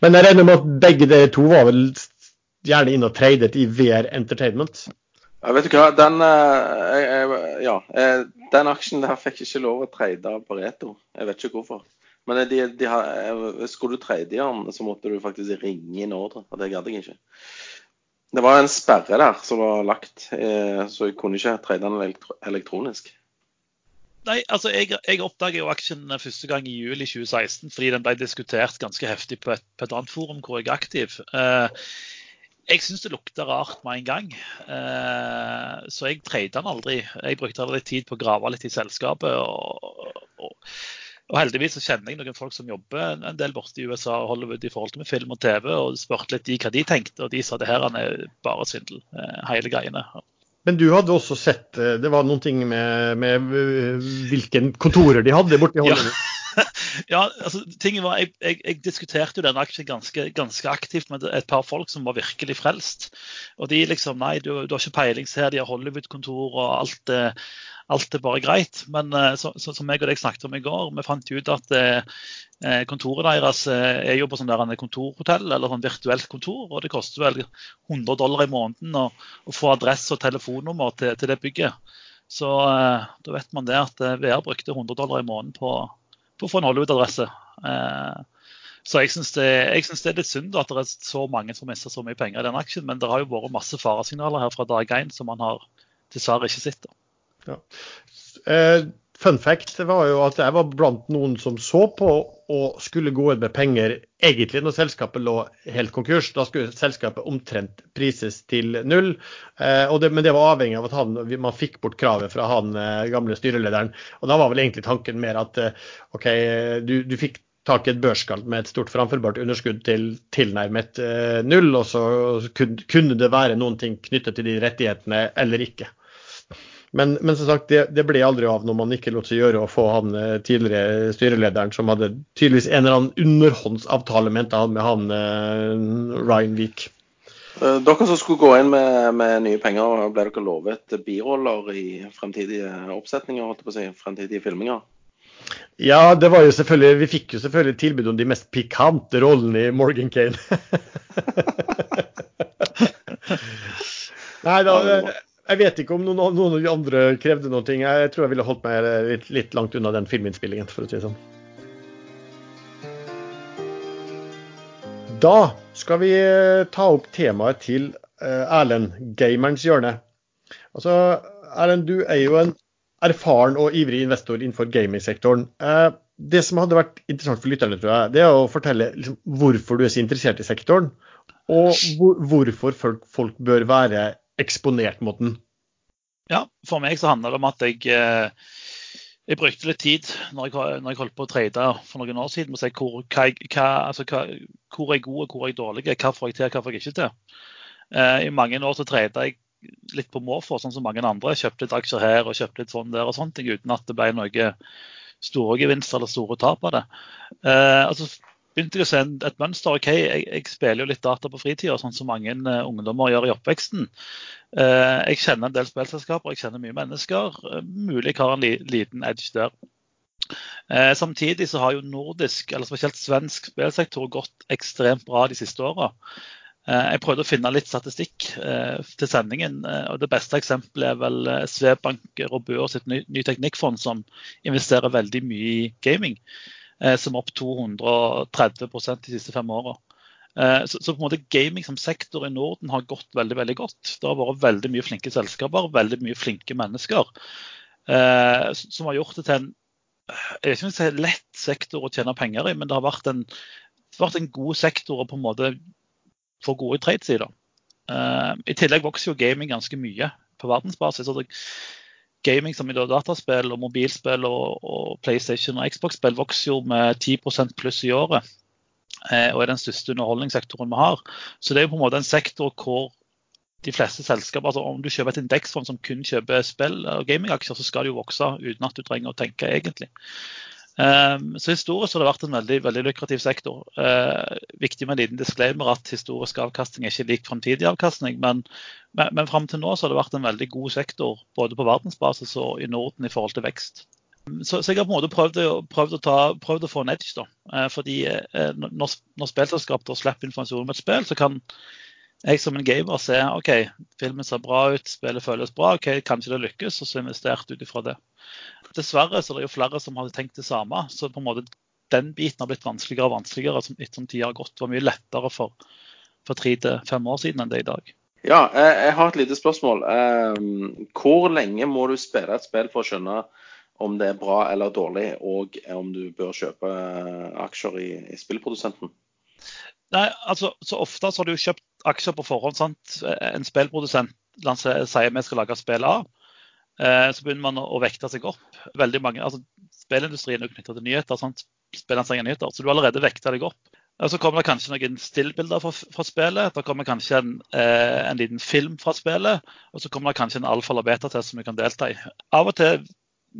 Men jeg regner med at begge dere to var vel gjerne inne og tradet i VR Entertainment? Ja, vet du hva, den, eh, ja, den aksjen der fikk ikke lov å trade på Pareto. Jeg vet ikke hvorfor. Men de, de har, eh, skulle du den, så måtte du faktisk ringe inn ordre. Og det gadd jeg ikke. Det var en sperre der som var lagt, eh, så jeg kunne ikke trade den elektronisk. Nei, altså Jeg, jeg oppdaget jo aksjen første gang i juli 2016 fordi den ble diskutert ganske heftig på et, på et annet forum hvor jeg er aktiv. Eh, jeg syns det lukter rart med en gang, eh, så jeg trade den aldri. Jeg brukte litt tid på å grave litt i selskapet. og, og og heldigvis så kjenner jeg noen folk som jobber en del borte i USA og Hollywood i forhold til med film og TV, og spurte litt de hva de tenkte, og de sa det her er bare svindel, eh, hele greiene. Men du hadde også sett eh, Det var noen ting med, med eh, hvilken kontorer de hadde borte i Hollywood? Ja. ja, altså, tingen var, jeg, jeg, jeg diskuterte jo denne aksjen ganske, ganske, aktivt med et par folk som var virkelig frelst. Og de liksom Nei, du, du har ikke peiling, se her, de har Hollywood-kontor og alt. Eh, alt er bare greit. Men eh, så, så, som jeg og deg snakket om i går, vi fant ut at eh, eh kontoret deres er jo på sånn der kontorhotell, eller sånn virtuelt kontor. Og det koster vel 100 dollar i måneden å, å få adresse og telefonnummer til, til det bygget. Så eh, da vet man det at VR brukte 100 dollar i måneden på, på å få en Hollywood-adresse. Eh, så jeg syns det, det, er litt synd at det er så mange som mister så mye penger i den aksjen. Men det har jo vært masse faresignaler her fra dag én som man har dessverre ikke sett. Ja. Eh, fun fact var jo at jeg var blant noen som så på og skulle gå inn med penger egentlig når selskapet lå helt konkurs. Da skulle selskapet omtrent prises til null. Eh, det, men det var avhengig av at han, man fikk bort kravet fra han eh, gamle styrelederen. Og da var vel egentlig tanken mer at eh, OK, du, du fikk tak i et børsskall med et stort framførbart underskudd til tilnærmet null, og så kunne det være noen ting knyttet til de rettighetene eller ikke. Men, men, som sagt, det, det, ble aldri av når man ikke lot seg gjøre å få han eh, tidligere styrelederen, som hadde tydeligvis en eller annen underhåndsavtale mente han med han eh, Ryan Wiik. Uh, dere som skulle gå inn med, med, nye penger, ble dere lovet biroller i fremtidige oppsetninger? holdt på å si, fremtidige filminger? Ja, det var jo selvfølgelig, vi fikk jo selvfølgelig tilbud om de mest pikante rollene i Morgan Kane. Nei, da, jeg vet ikke om noen, noen, av de andre krevde noen ting. Jeg tror jeg ville holdt meg litt, litt langt unna den filminnspillingen, for å si det sånn. Da skal vi eh, ta opp temaet til eh, Erlend, gamerens hjørne. Altså, Erlend, du er jo en erfaren og ivrig investor innenfor gamingsektoren. Eh, det som hadde vært interessant for lytterne, tror jeg, det er å fortelle liksom, hvorfor du er så interessert i sektoren. Og hvorfor folk, bør være eksponert mot den. Ja, for meg så handler det om at jeg, eh, jeg brukte litt tid når jeg, når jeg holdt på å trade for noen år siden, med å si hvor, hva, hva, altså, hva, hvor er jeg god og hvor er jeg dårlig, hva får jeg til, hva får jeg ikke til. Eh, I mange år så trada jeg litt på måfå, sånn som mange andre. Kjøpte litt aksjer her og kjøpte litt sånn der og sånt, uten at det ble noe store gevinster eller store tap av det. Eh, altså begynte jeg å se et mønster. ok, jeg, jeg, spiller jo litt data på fritida, sånn som mange uh, ungdommer gjør i oppveksten. Uh, jeg kjenner en del spillselskaper, jeg kjenner mye mennesker. Uh, mulig har en li, liten edge der. samtidig så har jo nordisk, eller spesielt svensk spillsektor gått ekstremt bra de siste åra. Jeg prøvde å finne litt statistikk til sendingen. og Det beste eksempelet er vel Svebank Robør sitt ny, ny teknikkfond, som investerer veldig mye i gaming. Eh, som er opp 230% de siste fem åra. Eh, så, så, på en måte gaming som sektor i Norden har gått veldig veldig godt. Det har vært veldig mye flinke selskaper, veldig mye flinke mennesker. Eh, som har gjort det til en jeg vet ikke lett sektor å tjene penger i, men det har vært en, vært en god sektor å på en måte få gode trades i. da. I tillegg vokser jo gaming ganske mye på verdensbasis. og det gaming som i dataspill og mobilspill og, og PlayStation og Xbox-spill vokser jo med 10% pluss i året. Eh, og er den største underholdningssektoren vi har. Så det er jo på en måte en sektor hvor de fleste selskaper, altså Om du kjøper et indeksfond som kun kjøper spill og gamingaksjer, så skal det jo vokse uten at du trenger å tenke egentlig. Um, så Historisk har det vært en veldig, veldig lukrativ sektor. Uh, viktig med en liten disclaimer at historisk avkastning er ikke lik framtidig avkastning. Men, men, fram til nå så har det vært en veldig god sektor både på verdensbasis og i Norden i forhold til vekst. Så, så jeg har på en måte prøvd, prøvd, å, ta, prøvd å, få en edge. da. Fordi når, når spillselskap slipper informasjon om et spill, så kan jeg som en gamer se OK, filmen ser bra ut, spillet føles bra, ok, kanskje det lykkes, og så investert ut ifra det. Dessverre så er det jo flere som hadde tenkt det samme. så på en måte den biten har blitt vanskeligere og vanskeligere etter som tida har gått. Det var mye lettere for, for tre til fem år siden enn det er i dag. Ja, jeg har et lite spørsmål. Ehm, hvor lenge må du spille et spill for å skjønne om det er bra eller dårlig, og om du bør kjøpe aksjer i, i spillprodusenten? Nei, altså, Så ofte så har du jo kjøpt aksjer på forhånd. sant? En spillprodusent sier vi skal lage spill A. Eh, så begynner man å vekte seg opp. Veldig mange, altså Spillindustrien er knytta til nyheter. sant? nyheter, Så du har allerede vekta deg opp. Og Så kommer det kanskje noen stillbilder fra, fra spillet. Da kommer kanskje en, eh, en, liten film fra spillet. Og så kommer det kanskje en alfa- eller beta-test som du kan delta i. Av og til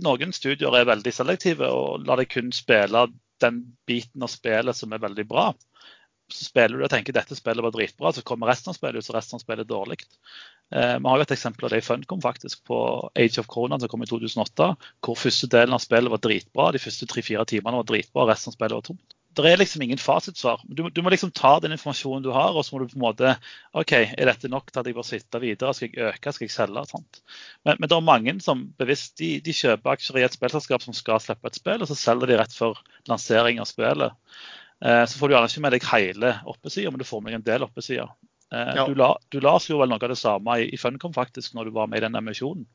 noen studier er veldig selektive og lar deg kun spille den biten av spillet som er veldig bra så spiller du og tenker dette spillet var dritbra, så kommer resten av spillet ut, så resten av spillet er dårlig. Eh, vi har jo et eksempel av det i Funcom faktisk, på Age of Corona som kom i 2008, hvor første delen av spillet var dritbra, de første tre-fire timene var dritbra, og resten av spillet var tomt. Det er liksom ingen fasitsvar. Du, du, må liksom ta den informasjonen du har, og så må du på en måte OK, er dette nok til at jeg bør sitte videre? Skal jeg øke? Skal jeg selge? Sånt. Men, men det er mange som bevisst de, de kjøper aksjer i et spillselskap som skal slippe et spill, og så selger de rett før lansering av spillet. Eh, så får du gjerne ikke med deg hele oppesida, men du får med deg en del oppesider. Eh, ja. Du, la, du las jo vel noe av det samme i, i Funcom faktisk, når du var med i den emisjonen.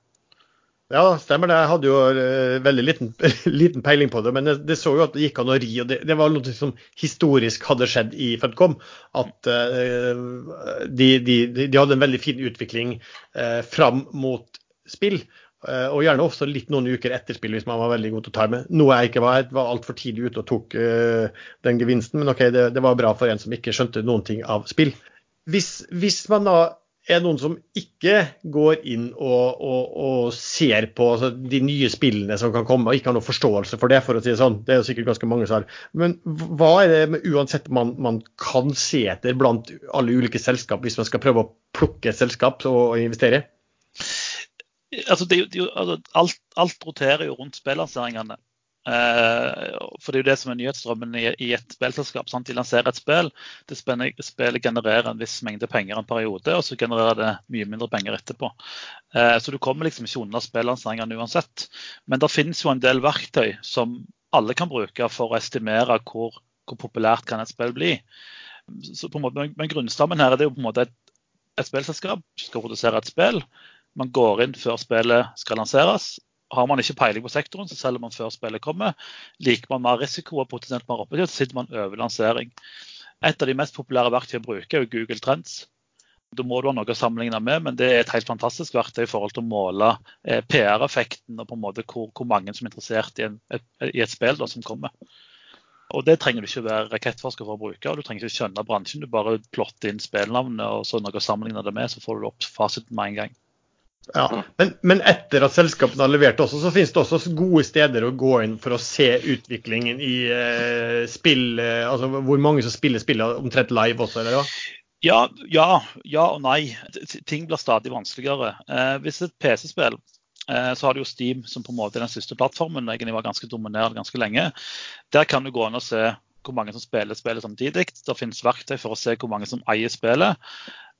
Ja, stemmer det. Jeg hadde jo uh, veldig liten, liten, peiling på det. Men det, det, så jo at det gikk an å ri. og Det, det var noe som historisk hadde skjedd i Funcom. At uh, de, de, de, hadde en veldig fin utvikling uh, fram mot spill. Uh, og gjerne også litt noen uker etter spill hvis man var veldig god til å ta med. Noe jeg ikke var. Jeg var altfor tidlig ute og tok uh, den gevinsten, men OK, det, det, var bra for en som ikke skjønte noen ting av spill. Hvis, hvis man da er noen som ikke går inn og, og, og ser på altså, de nye spillene som kan komme, og ikke har noen forståelse for det, for å si det sånn. Det er jo sikkert ganske mange som har. Men hva er det med, uansett man, man kan se etter blant alle ulike selskap, hvis man skal prøve å plukke et selskap og investere? Altså, det, det, altså, alt, alt, roterer jo rundt spillanseringene. Eh, for det er jo det som er nyhetsstrømmen i, i et spillselskap. Sant? De lanserer et spill, det spillet genererer en viss mengde penger en periode, og så genererer det mye mindre penger etterpå. Eh, så du kommer liksom ikke unna spillanseringene uansett. Men det finnes jo en del verktøy som alle kan bruke for å estimere hvor, hvor populært kan et spill bli. Så på en måte, men grunnstammen her er det jo på en måte et, et spillselskap skal produsere et spill man går inn før spillet skal lanseres. har man ikke peiling på sektoren, så selger man før spillet kommer. Liker man mer risiko og potensielt mer oppetid, så sitter man over lansering. Et av de mest populære verktøyene å bruke er Google Trends. Da må du ha noe å sammenligne med, men det er et helt fantastisk verktøy i forhold til å måle eh, PR-effekten og på en måte hvor, hvor, mange som er interessert i, en, et, i et spill da, som kommer. Og Det trenger du ikke være rakettforsker for å bruke. og Du trenger ikke skjønne bransjen. Du bare plotter inn spillnavnet og så noe å sammenligne det med, så får du opp fasiten med en gang. Ja, men, men, etter at selskapene har levert også, så finnes det også gode steder å gå inn for å se utviklingen i eh, spill, eh, altså hvor mange som spiller spillet omtrent live også, eller hva? Ja, ja, ja og nei. Ting blir stadig vanskeligere. Eh, hvis et PC-spill eh, så har du jo Steam som på en måte er den siste plattformen. egentlig var ganske dominerende ganske lenge. Der kan du gå inn og se hvor mange som spiller spillet samtidig. Det finnes verktøy for å se hvor mange som eier spillet.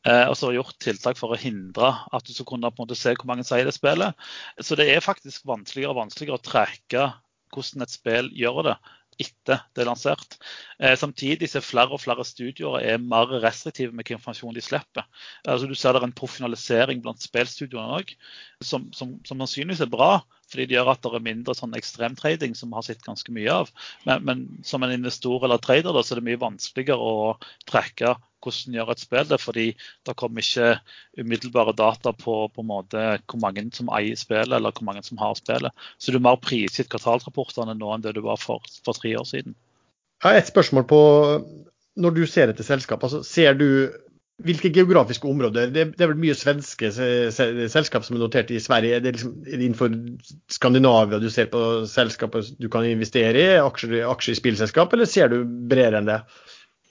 Eh, og så har gjort tiltak for å hindre at du skal kunne på en måte se hvor mange sier eier det spillet. Så det er faktisk vanskeligere og vanskeligere å trekke hvordan et spill gjør det etter det er lansert. Eh, samtidig ser flere og flere studioer er mer restriktive med hvilken informasjon de slipper. Altså, du ser det er en profesjonalisering blant spillstudioene òg, som, som, som sannsynligvis er bra. Fordi det gjør at det er mindre sånn ekstremtrading, som vi har sett ganske mye av. Men, men, som en investor eller trader da, så er det mye vanskeligere å trekke hvordan gjør et spill det, fordi det kommer ikke umiddelbare data på, på måte, hvor mange som eier spillet, eller hvor mange som har spillet. Så du er mer prisgitt kvartalrapportene nå enn det du var for, for tre år siden. Jeg har et spørsmål på Når du ser etter selskap, altså, ser du hvilke geografiske områder? Det, det, er vel mye svenske selskap som er notert i Sverige. Er det, liksom, innenfor Skandinavia du ser på selskapet du kan investere i? Aksjer, aksjer i spillselskap, eller ser du bredere enn det?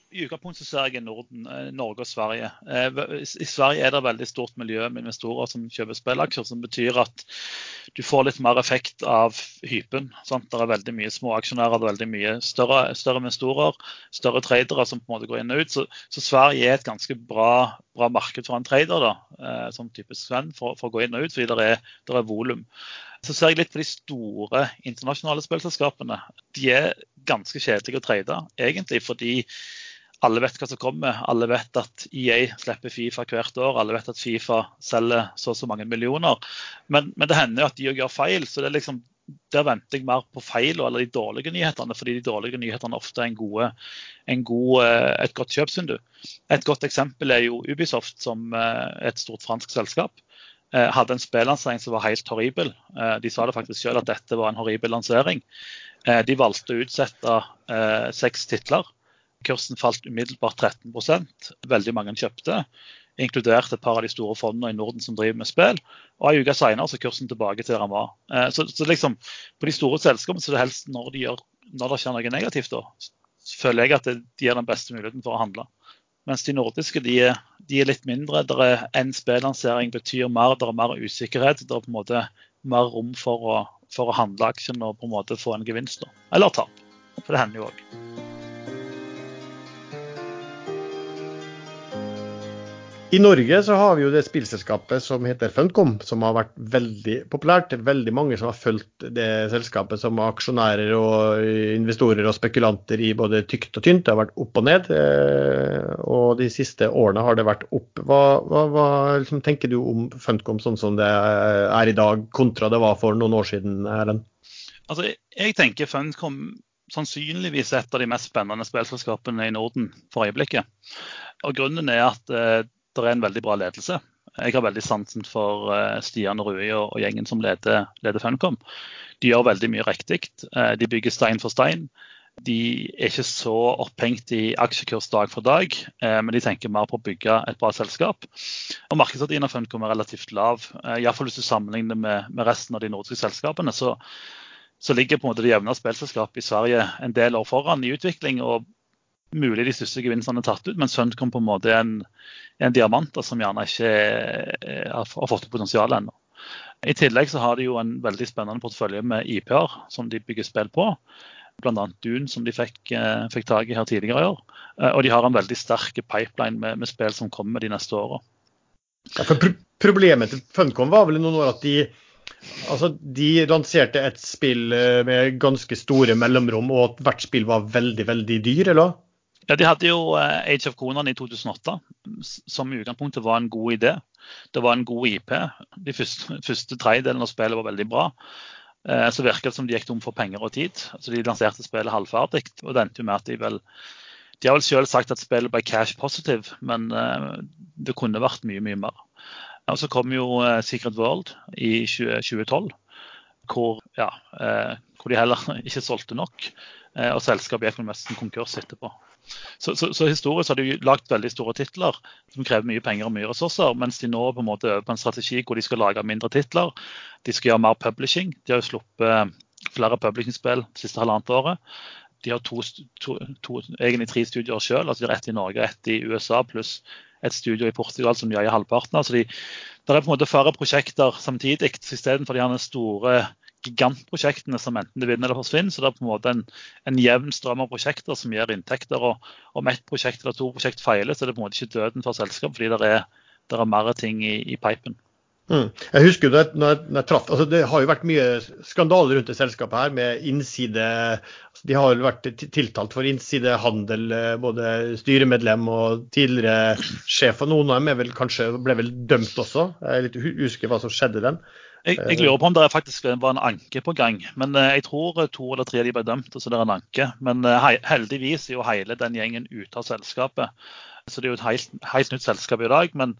I utgangspunktet ser jeg Norden, eh, Norge og Sverige. Eh, I Sverige er det veldig stort miljø med investorer som kjøper spillaksjer, som betyr at du får litt mer effekt av hypen. Sant? Det er veldig mye små aksjonærer, det er veldig mye større, større investorer, større tradere som på en måte går inn og ut. Så, så Sverige er et ganske bra, bra, marked for en trader, da, eh, som typisk Sven, for, for, å gå inn og ut, fordi det er, er volum. Så ser jeg litt på de store internasjonale spillselskapene. De er ganske kjedelige å trade, egentlig, fordi alle vet hva som kommer. Alle vet at EA slipper Fifa hvert år. Alle vet at Fifa selger så og så mange millioner. Men, men det hender jo at de gjør feil. så det er liksom, Der venter jeg mer på feil eller de dårlige nyhetene, fordi de dårlige nyhetene ofte er en gode, en god, eh, et godt kjøpsvindu. Et godt eksempel er jo Ubisoft, som er eh, et stort fransk selskap. Eh, hadde en spillansering som var helt horribel. De sa det faktisk selv at dette var en horribel lansering. De valgte å utsette seks titler Kursen falt umiddelbart 13% Veldig mange kjøpte, inkludert et par av de store fondene i Norden som driver med spill. Og En uke senere er kursen tilbake til der den var. Eh, så, så liksom, På de store selskapene så er det helst når, de gjør, når det skjer noe negativt, da, så føler jeg at det, de gir den beste muligheten for å handle. Mens de nordiske de, de er litt mindre. Der er En spillansering betyr mer, der er mer usikkerhet. Der er på en måte mer rom for å, for å handle aksjen og på en måte få en gevinst. Da. Eller tap. For det hender jo òg. I Norge så har vi jo det spillselskapet som heter Funcom, som har vært veldig populært. Veldig mange som har fulgt det selskapet som aksjonærer og investorer og spekulanter i både tykt og tynt. Det har vært opp og ned. Eh, og de siste årene har det vært opp. Hva, hva, hva liksom, tenker du om Funcom sånn som det er i dag, kontra det var for noen år siden, Erlend? Altså, jeg tenker Funcom sannsynligvis et av de mest spennende spillselskapene i Norden for øyeblikket. Og Grunnen er at eh, det er en veldig bra ledelse. Jeg har veldig sansen for Stian og Rui og, gjengen som leder, leder Funcom. De gjør veldig mye riktig. Eh, de bygger stein for stein. De er ikke så opphengt i aksjekurs dag for dag, eh, men de tenker mer på å bygge et bra selskap. Og Markedsverdien av Funcom er relativt lav. Iallfall hvis du sammenligner med, med, resten av de nordiske selskapene, så, så ligger på en måte det jevne spillselskapet i Sverige en del år foran i utvikling. og mulig de største gevinstene tatt ut, men Suncom på en måte er en, en diamant som gjerne ikke er, har fått potensial ennå. I tillegg så har de jo en veldig spennende portefølje med IP-er som de bygger spill på. Bl.a. Dune, som de fikk, eh, fikk tak i her tidligere i år. Eh, og de har en veldig sterk pipeline med, med spill som kommer de neste åra. Ja, problemet til Funcom var vel noen år at de Altså, De lanserte et spill eh, med ganske store mellomrom, og hvert spill var veldig veldig dyr, eller? Ja, De hadde jo eh, Age of Conan i 2008, som i utgangspunktet var en god idé. Det var en god IP. De første, første tredjedelen av spillet var veldig bra. Eh, så virket det som de gikk tom for penger og tid. Så De lanserte spillet halvferdig. og det endte jo med at De vel de har vel selv sagt at spillet ble cash positive, men uh, det kunne vært mye mye mer. Og Så kom jo Secret World i 2012, hvor, ja, hvor, de heller ikke solgte nok. og selskapet gikk nesten konkurs etterpå. Så, så, så, historisk har de lagt veldig store titler som krever mye penger og mye ressurser, mens de nå på en måte øver på en strategi hvor de skal lage mindre titler. De skal gjøre mer publishing. De har jo sluppet flere publishingspill det siste halvannet året. De har to, to, to, egentlig tre studioer sjøl. Altså de ett i Norge, ett i USA pluss et studio i Portugal som de eier halvparten av. Så de, det er på en måte færre prosjekter samtidig. Istedenfor de store gigantprosjektene som enten det vinner eller forsvinner. Så det er på en måte en, en jevn strøm av prosjekter som gir inntekter. og Om ett prosjekt eller to prosjekt feiler, så er det på en måte ikke døden for selskapet, fordi det er, det er mer ting i, i pipen. Mm. Jeg husker når jeg, når jeg, når jeg traff, altså Det har jo vært mye skandaler rundt det selskapet her med innside altså De har jo vært tiltalt for innsidehandel, eh, både styremedlem og tidligere sjef. og Noen av dem vel, kanskje ble vel dømt også. Jeg er litt usikker hva som skjedde den. Jeg, jeg, lurer på om det faktisk var en anke på gang. Men eh, jeg tror to eller tre av de ble dømt, og så det er en anke. Men eh, heldigvis er jo hele den gjengen ute av selskapet. Så det er jo et helt, helt nytt selskap i dag. Men,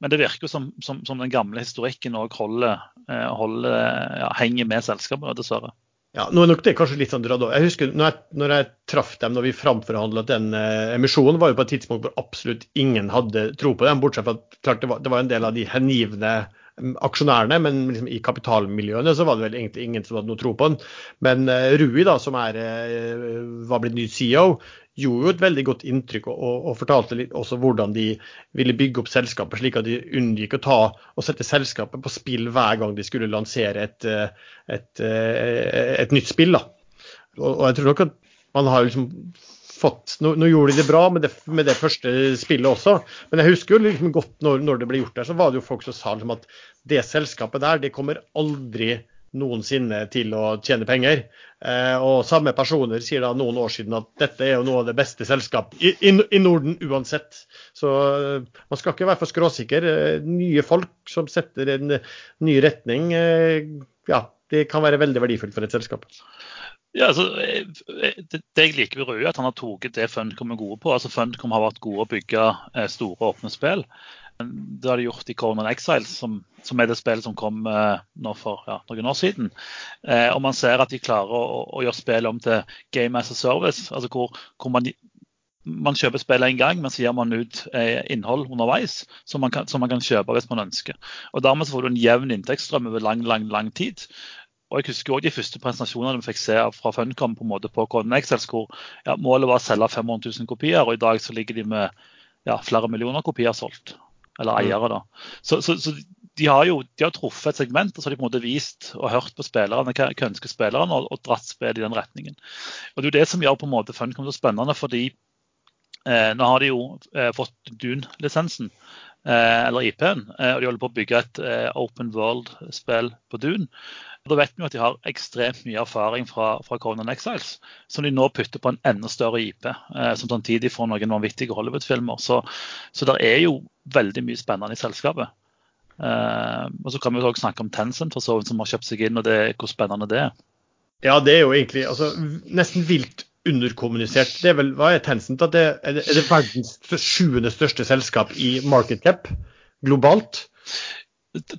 men det virker som, som, som, den gamle historikken òg holder, eh, holder ja, henger med selskapet, dessverre. Ja, nå er nok det kanskje litt sånn dratt Jeg husker når jeg, når jeg traff dem når vi framforhandla den eh, emisjonen, var jo på et tidspunkt hvor absolutt ingen hadde tro på dem, bortsett fra at klart det var, det var en del av de hengivne aksjonærene, men liksom i kapitalmiljøene så var det vel egentlig ingen som hadde noe tro på den. Men uh, Rui, da, som er, uh, var blitt ny CEO, gjorde jo et veldig godt inntrykk og, og, fortalte litt også hvordan de ville bygge opp selskapet, slik at de unngikk å ta og sette selskapet på spill hver gang de skulle lansere et, eh, et, et, et nytt spill. da. Og, og jeg tror nok at man har liksom fått Nå, nå gjorde de det bra med det, med det, første spillet også, men jeg husker jo liksom godt når, når, det ble gjort der, så var det jo folk som sa liksom at det selskapet der, det kommer aldri noensinne til å tjene penger. Eh, og samme personer sier da noen år siden at dette er jo noe av det beste selskap i, i, i Norden uansett. Så eh, man skal ikke være for skråsikker. Eh, nye folk som setter en ny retning, eh, ja, det kan være veldig verdifullt for et selskap. Ja, altså, eh, det, det jeg liker ved Røe, er at han har tatt det Funcom er gode på. Altså Funcom har vært gode å bygge eh, store, åpne spill. Det har de gjort i Conan Exiles, som, som, er det spillet som kom eh, nå for ja, noen år siden. Eh, og man ser at de klarer å, å gjøre spillet om til game as a service. altså hvor, hvor man, man, kjøper spillet en gang, men så gir man ut eh, innhold underveis som man, kan, som man, kan, kjøpe hvis man ønsker. Og Dermed så får du en jevn inntektsstrøm over lang, lang, lang tid. Og jeg husker også de første presentasjonene vi fikk se fra Funcom på en måte på Excels, hvor ja, målet var å selge 500 000 kopier, og i dag så ligger de med ja, flere millioner kopier solgt. Eller mm. eiere, da. Så, så, så de har jo de har truffet et segment, og så har de på en måte vist og hørt på spillerne hva ønsker spillerne, og, og dratt spill i den retningen. Og Det er jo det som gjør på en måte Funcom så spennende, fordi eh, nå har de jo eh, fått Dune-lisensen. Eh, eller IP-en, eh, og de holder på å bygge et eh, open world-spill på Dune. Da vet vi at de har ekstremt mye erfaring fra, fra Conan Exiles, som de nå putter på en enda større IP, eh, som samtidig får noen vanvittige Hollywood-filmer. Så, så det er jo veldig mye spennende i selskapet. Eh, og Så kan vi også snakke om Tencent, for så vidt som har kjøpt seg inn, og det, hvor spennende det er. Ja, det er jo egentlig altså, nesten vilt underkommunisert. Det er vel, Hva er Tencent? Er, det, er det verdens sjuende største selskap i market cap globalt?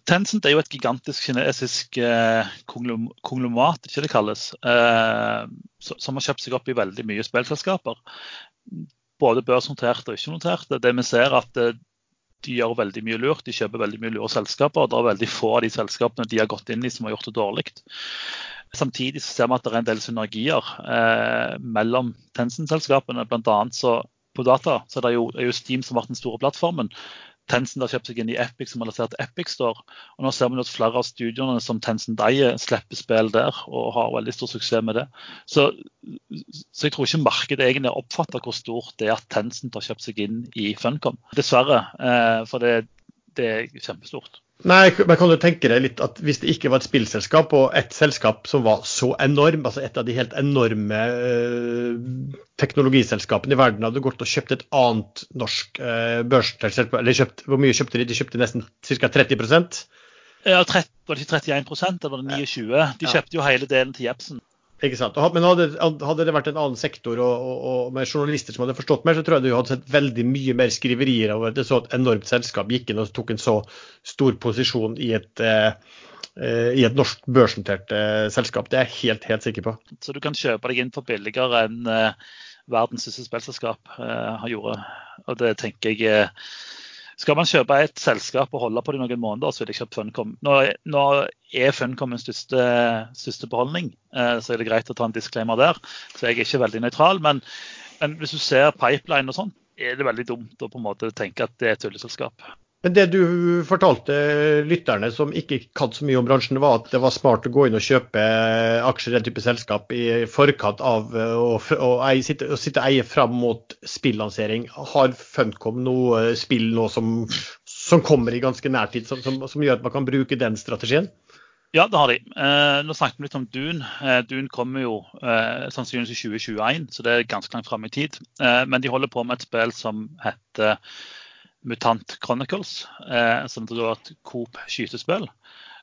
Tencent er jo et gigantisk kinesisk eh, konglomat, ikke det kalles, eh, som har kjøpt seg opp i veldig mye spillselskaper. Både børsnoterte og ikke-noterte. Det vi ser at eh, de gjør veldig mye lurt. De kjøper veldig mye lure selskaper. og Det er veldig få av de selskapene de har gått inn i som har gjort det dårlig. Samtidig så ser vi at det er en del synergier mellom Tencent-selskapene. Blant annet så på data så er det jo, er jo Steam som har vært den store plattformen. Tencent har kjøpt seg inn i Epic, som har lansert Epic Store. Og nå ser vi at flere av studiene som Tencent eier, slipper spill der og har veldig stor suksess med det. Så, så jeg tror ikke markedet egentlig har oppfatta hvor stort det er at Tencent har kjøpt seg inn i Funcom. Dessverre, eh, for det, det er kjempestort. Nei, men kan du tenke deg litt at hvis det ikke var et spillselskap, og et selskap som var så enorm, altså et av de helt enorme øh, teknologiselskapene i verden, hadde gått og kjøpt et annet norsk øh, børsselskap, eller kjøpt, hvor mye kjøpte de? De kjøpte nesten ca. 30% Ja, 30, var det ikke 31% eller var det 29 De kjøpte jo hele delen til Jepsen. Ikke sant? Men hadde, hadde, det vært en annen sektor og, og, og, med journalister som hadde forstått mer, så tror jeg du hadde sett veldig mye mer skriverier over at det så et enormt selskap gikk inn og tok en så stor posisjon i et, eh, eh, i et norsk børsnotert eh, selskap. Det er jeg helt, helt sikker på. Så du kan kjøpe deg inn for billigere enn eh, verdens største spillselskap eh, gjort. Og det tenker jeg eh, skal man kjøpe et selskap og holde på det noen måneder, så vil jeg kjøpe Funcom. Nå, nå er Funcom min største, største beholdning, eh, så er det greit å ta en disclaimer der. Så jeg er ikke veldig nøytral. Men, men hvis du ser pipeline og sånn, er det veldig dumt å på en måte tenke at det er et tulleselskap. Men det du fortalte lytterne som ikke kan så mye om bransjen, var at det var smart å gå inn og kjøpe aksjer i den type selskap i forkant av å, å, eie, sitte, å sitte eie fram mot spillansering. Har Funcom noe spill nå som, som kommer i ganske nær tid, som, som, som, gjør at man kan bruke den strategien? Ja, det har de. Eh, nå snakket vi litt om Dune. Eh, Dune kommer jo eh, sannsynligvis i 2021, så det er ganske langt fram i tid. Eh, men de holder på med et spill som heter Mutant Chronicles, eh, som er et Coop skytespill.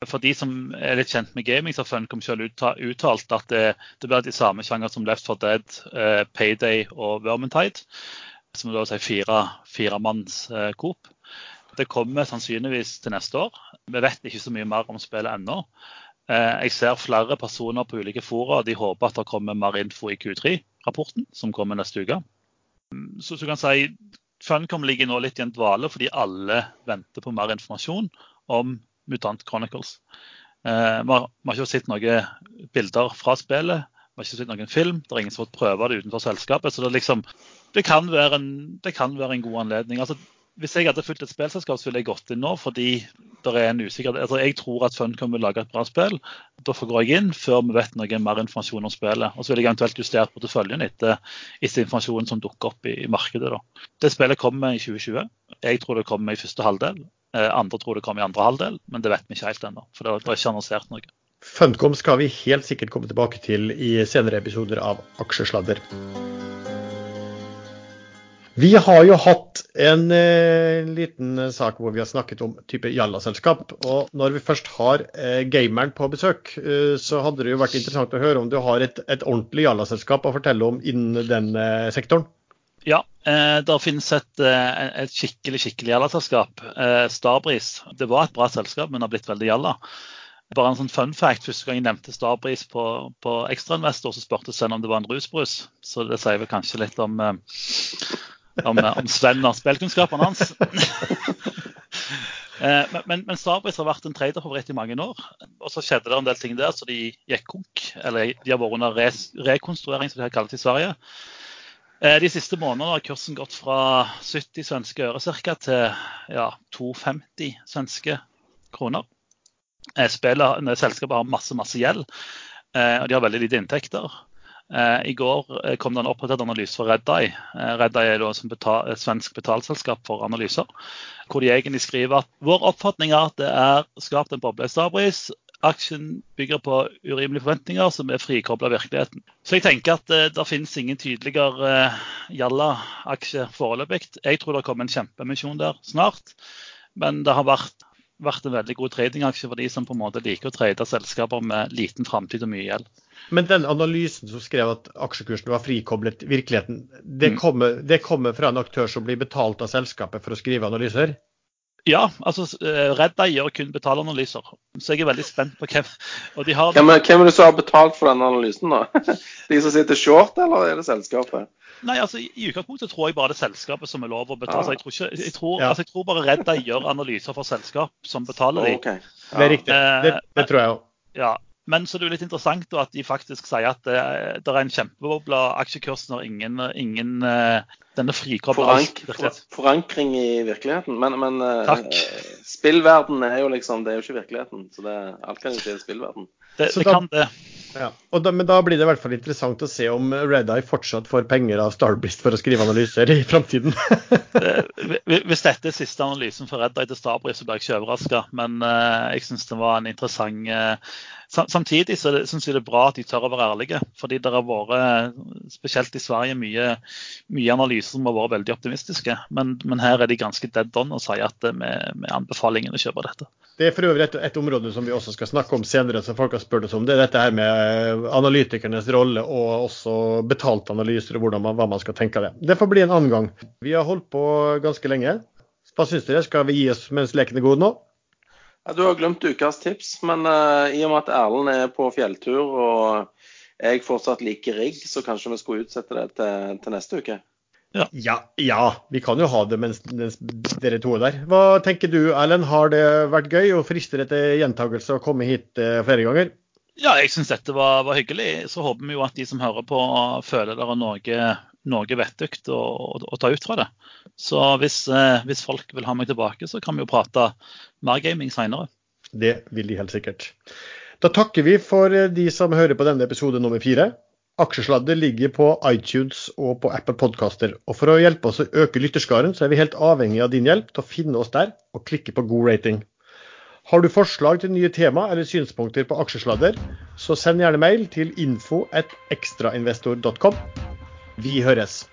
For de som er litt kjent med gaming, så har Funcom selv uttalt at det, det blir de samme sjanger som Left 4 Dead, eh, Payday og Vermintide. Som da sier fire, firemanns eh, Coop. Det kommer sannsynligvis til neste år. Vi vet ikke så mye mer om spillet ennå. Eh, jeg ser flere personer på ulike fora de håper at det kommer mer info i Q3-rapporten, som kommer neste uke. Så, så du kan si Funcom ligger nå litt i en dvale fordi alle venter på mer informasjon om Mutant Chronicles. Eh, vi, har, ikke sett noen bilder fra spillet, vi har ikke sett noen film. Det er ingen som har fått prøve det utenfor selskapet. Så det, liksom, det, kan, en, det kan være en god anledning. Altså, hvis jeg hadde fulgt et spillselskap, så ville jeg gått inn nå fordi det er en usikkerhet. Altså, jeg tror at Funcom vil lage et bra spill. Derfor går jeg inn før vi vet noe mer informasjon om spillet. Og så vil jeg eventuelt justere porteføljen etter, etter informasjonen som dukker opp i, i markedet. Da. Det spillet kommer i 2020. Jeg tror det kommer i første halvdel. Eh, andre tror det kommer i andre halvdel, men det vet vi ikke helt ennå. For det er ikke annonsert noe. Funcom skal vi helt sikkert komme tilbake til i senere episoder av Aksjesladder. Vi har jo hatt en eh, liten sak hvor vi har snakket om type Jalla-selskap. Og når vi først har eh, gameren på besøk, eh, så hadde det jo vært interessant å høre om du har et, et ordentlig Jalla-selskap å fortelle om innen den eh, sektoren? Ja, eh, det finnes et, eh, et skikkelig skikkelig Jalla-selskap. Eh, Starbris. Det var et bra selskap, men har blitt veldig Jalla. Bare en sånn fun fact. Første gang jeg nevnte Starbris på, på Ekstrainvestor, så spurte Sven om det var en rusbrus. Så det sier vel kanskje litt om om, om Sven og spillkunnskapene hans. men, men, men Starbase har vært en traderfavoritt i mange år. Og så skjedde det en del ting der, så de gikk konk. Eller de har vært under res, rekonstruering, som de har kalt det i Sverige. Eh, de siste månedene har kursen gått fra 70 svenske øre cirka, til ja, 250 svenske kroner. Spiller, selskapet har masse, masse gjeld, og de har veldig lite inntekter. Eh, I går eh, kom det en oppdatert analyse fra Redeye. Eh, Redeye er et svensk betalselskap for analyser. Hvor de egentlig skriver at vår oppfatning er at det er skapt en boble i Starbris. Aksjen bygger på urimelige forventninger som er frikobla virkeligheten. Så jeg tenker at det, det finnes ingen tydeligere uh, Jalla-aksje foreløpig. Jeg tror det kommer en kjempemisjon der snart. Men det har vært, vært en veldig god tradingaksje for de som på en måte liker å trade selskaper med liten framtid og mye gjeld. Men den analysen som skrev at aksjekursen var frikoblet virkeligheten, det mm. kommer, det kommer, fra en aktør som blir betalt av selskapet for å skrive analyser? Ja, altså redd Redda gjør kun betaleanalyser. Så jeg er veldig spent på hvem har... hvem, er, hvem er det som har betalt for den analysen, da? De som sitter short, eller er det selskapet? Nei, altså I utgangspunktet tror jeg bare det er selskapet som er lov å betale. Ah. Jeg, tror ikke, jeg, tror, ja. altså, jeg tror bare Redda gjør analyser for selskap som betaler dem. Okay. Ja. Det er riktig. Det, det tror jeg òg. Ja, men så det er litt interessant at de faktisk sier at det, det er en kjempeboble av aksjekursen har ingen, ingen eh, denne frikobla Forank, for, Forankring i virkeligheten. Men, men uh, spillverden er jo liksom Det er jo ikke virkeligheten. Så det, alt kan jo skje i spillverden. Det, det kan det. Ja, da, Men da blir det i hvert fall interessant å se om Red Eye fortsatt får penger av Starbrist for å skrive analyser i framtiden. Hvis dette er siste analysen for Red Eye til Starbrist, så blir jeg ikke overraska. Men uh, jeg syns det var en interessant uh, Samtidig så syns jeg det er bra at de tør å være ærlige. Fordi det har vært, spesielt i Sverige, mye, mye analyser som har vært veldig optimistiske. Men, men, her er de ganske dead on og sier at vi, vi anbefaler å kjøpe dette. Det er for øvrig et, et, område som vi også skal snakke om senere, som folk har spurt oss om. Det er dette her med analytikernes rolle og også betalte analyser og man, hva man skal tenke av det. Det får bli en annen gang. Vi har holdt på ganske lenge. Hva syns dere? Skal vi gi oss mens leken er god nå? Ja, du har glemt ukas tips, men uh, i og med at Erlend er på fjelltur og jeg fortsatt liker rigg, så kanskje vi skulle utsette det til, til neste uke? Ja. ja. ja, vi kan jo ha det mens, mens, dere to er der. Hva tenker du, Erlend? Har det vært gøy og frister det til gjentakelse å komme hit uh, flere ganger? Ja, jeg syns dette var, var, hyggelig. Så håper vi jo at de som hører på, føler det er noe, noe vettug å, å, å, ta ut fra det. Så hvis, eh, hvis, folk vil ha meg tilbake, så kan vi jo prate mer gaming seinere. Det vil de helt sikkert. Da takker vi for de som hører på denne episode nummer fire. Aksjesladder ligger på iTunes og på Apple Podcaster. Og For å hjelpe oss å øke lytterskaren, så er vi helt avhengig av din hjelp til å finne oss der og klikke på god rating. Har du forslag til nye tema eller synspunkter på aksjesladder, så send gjerne mail til info at ekstrainvestor.com. Vi høres.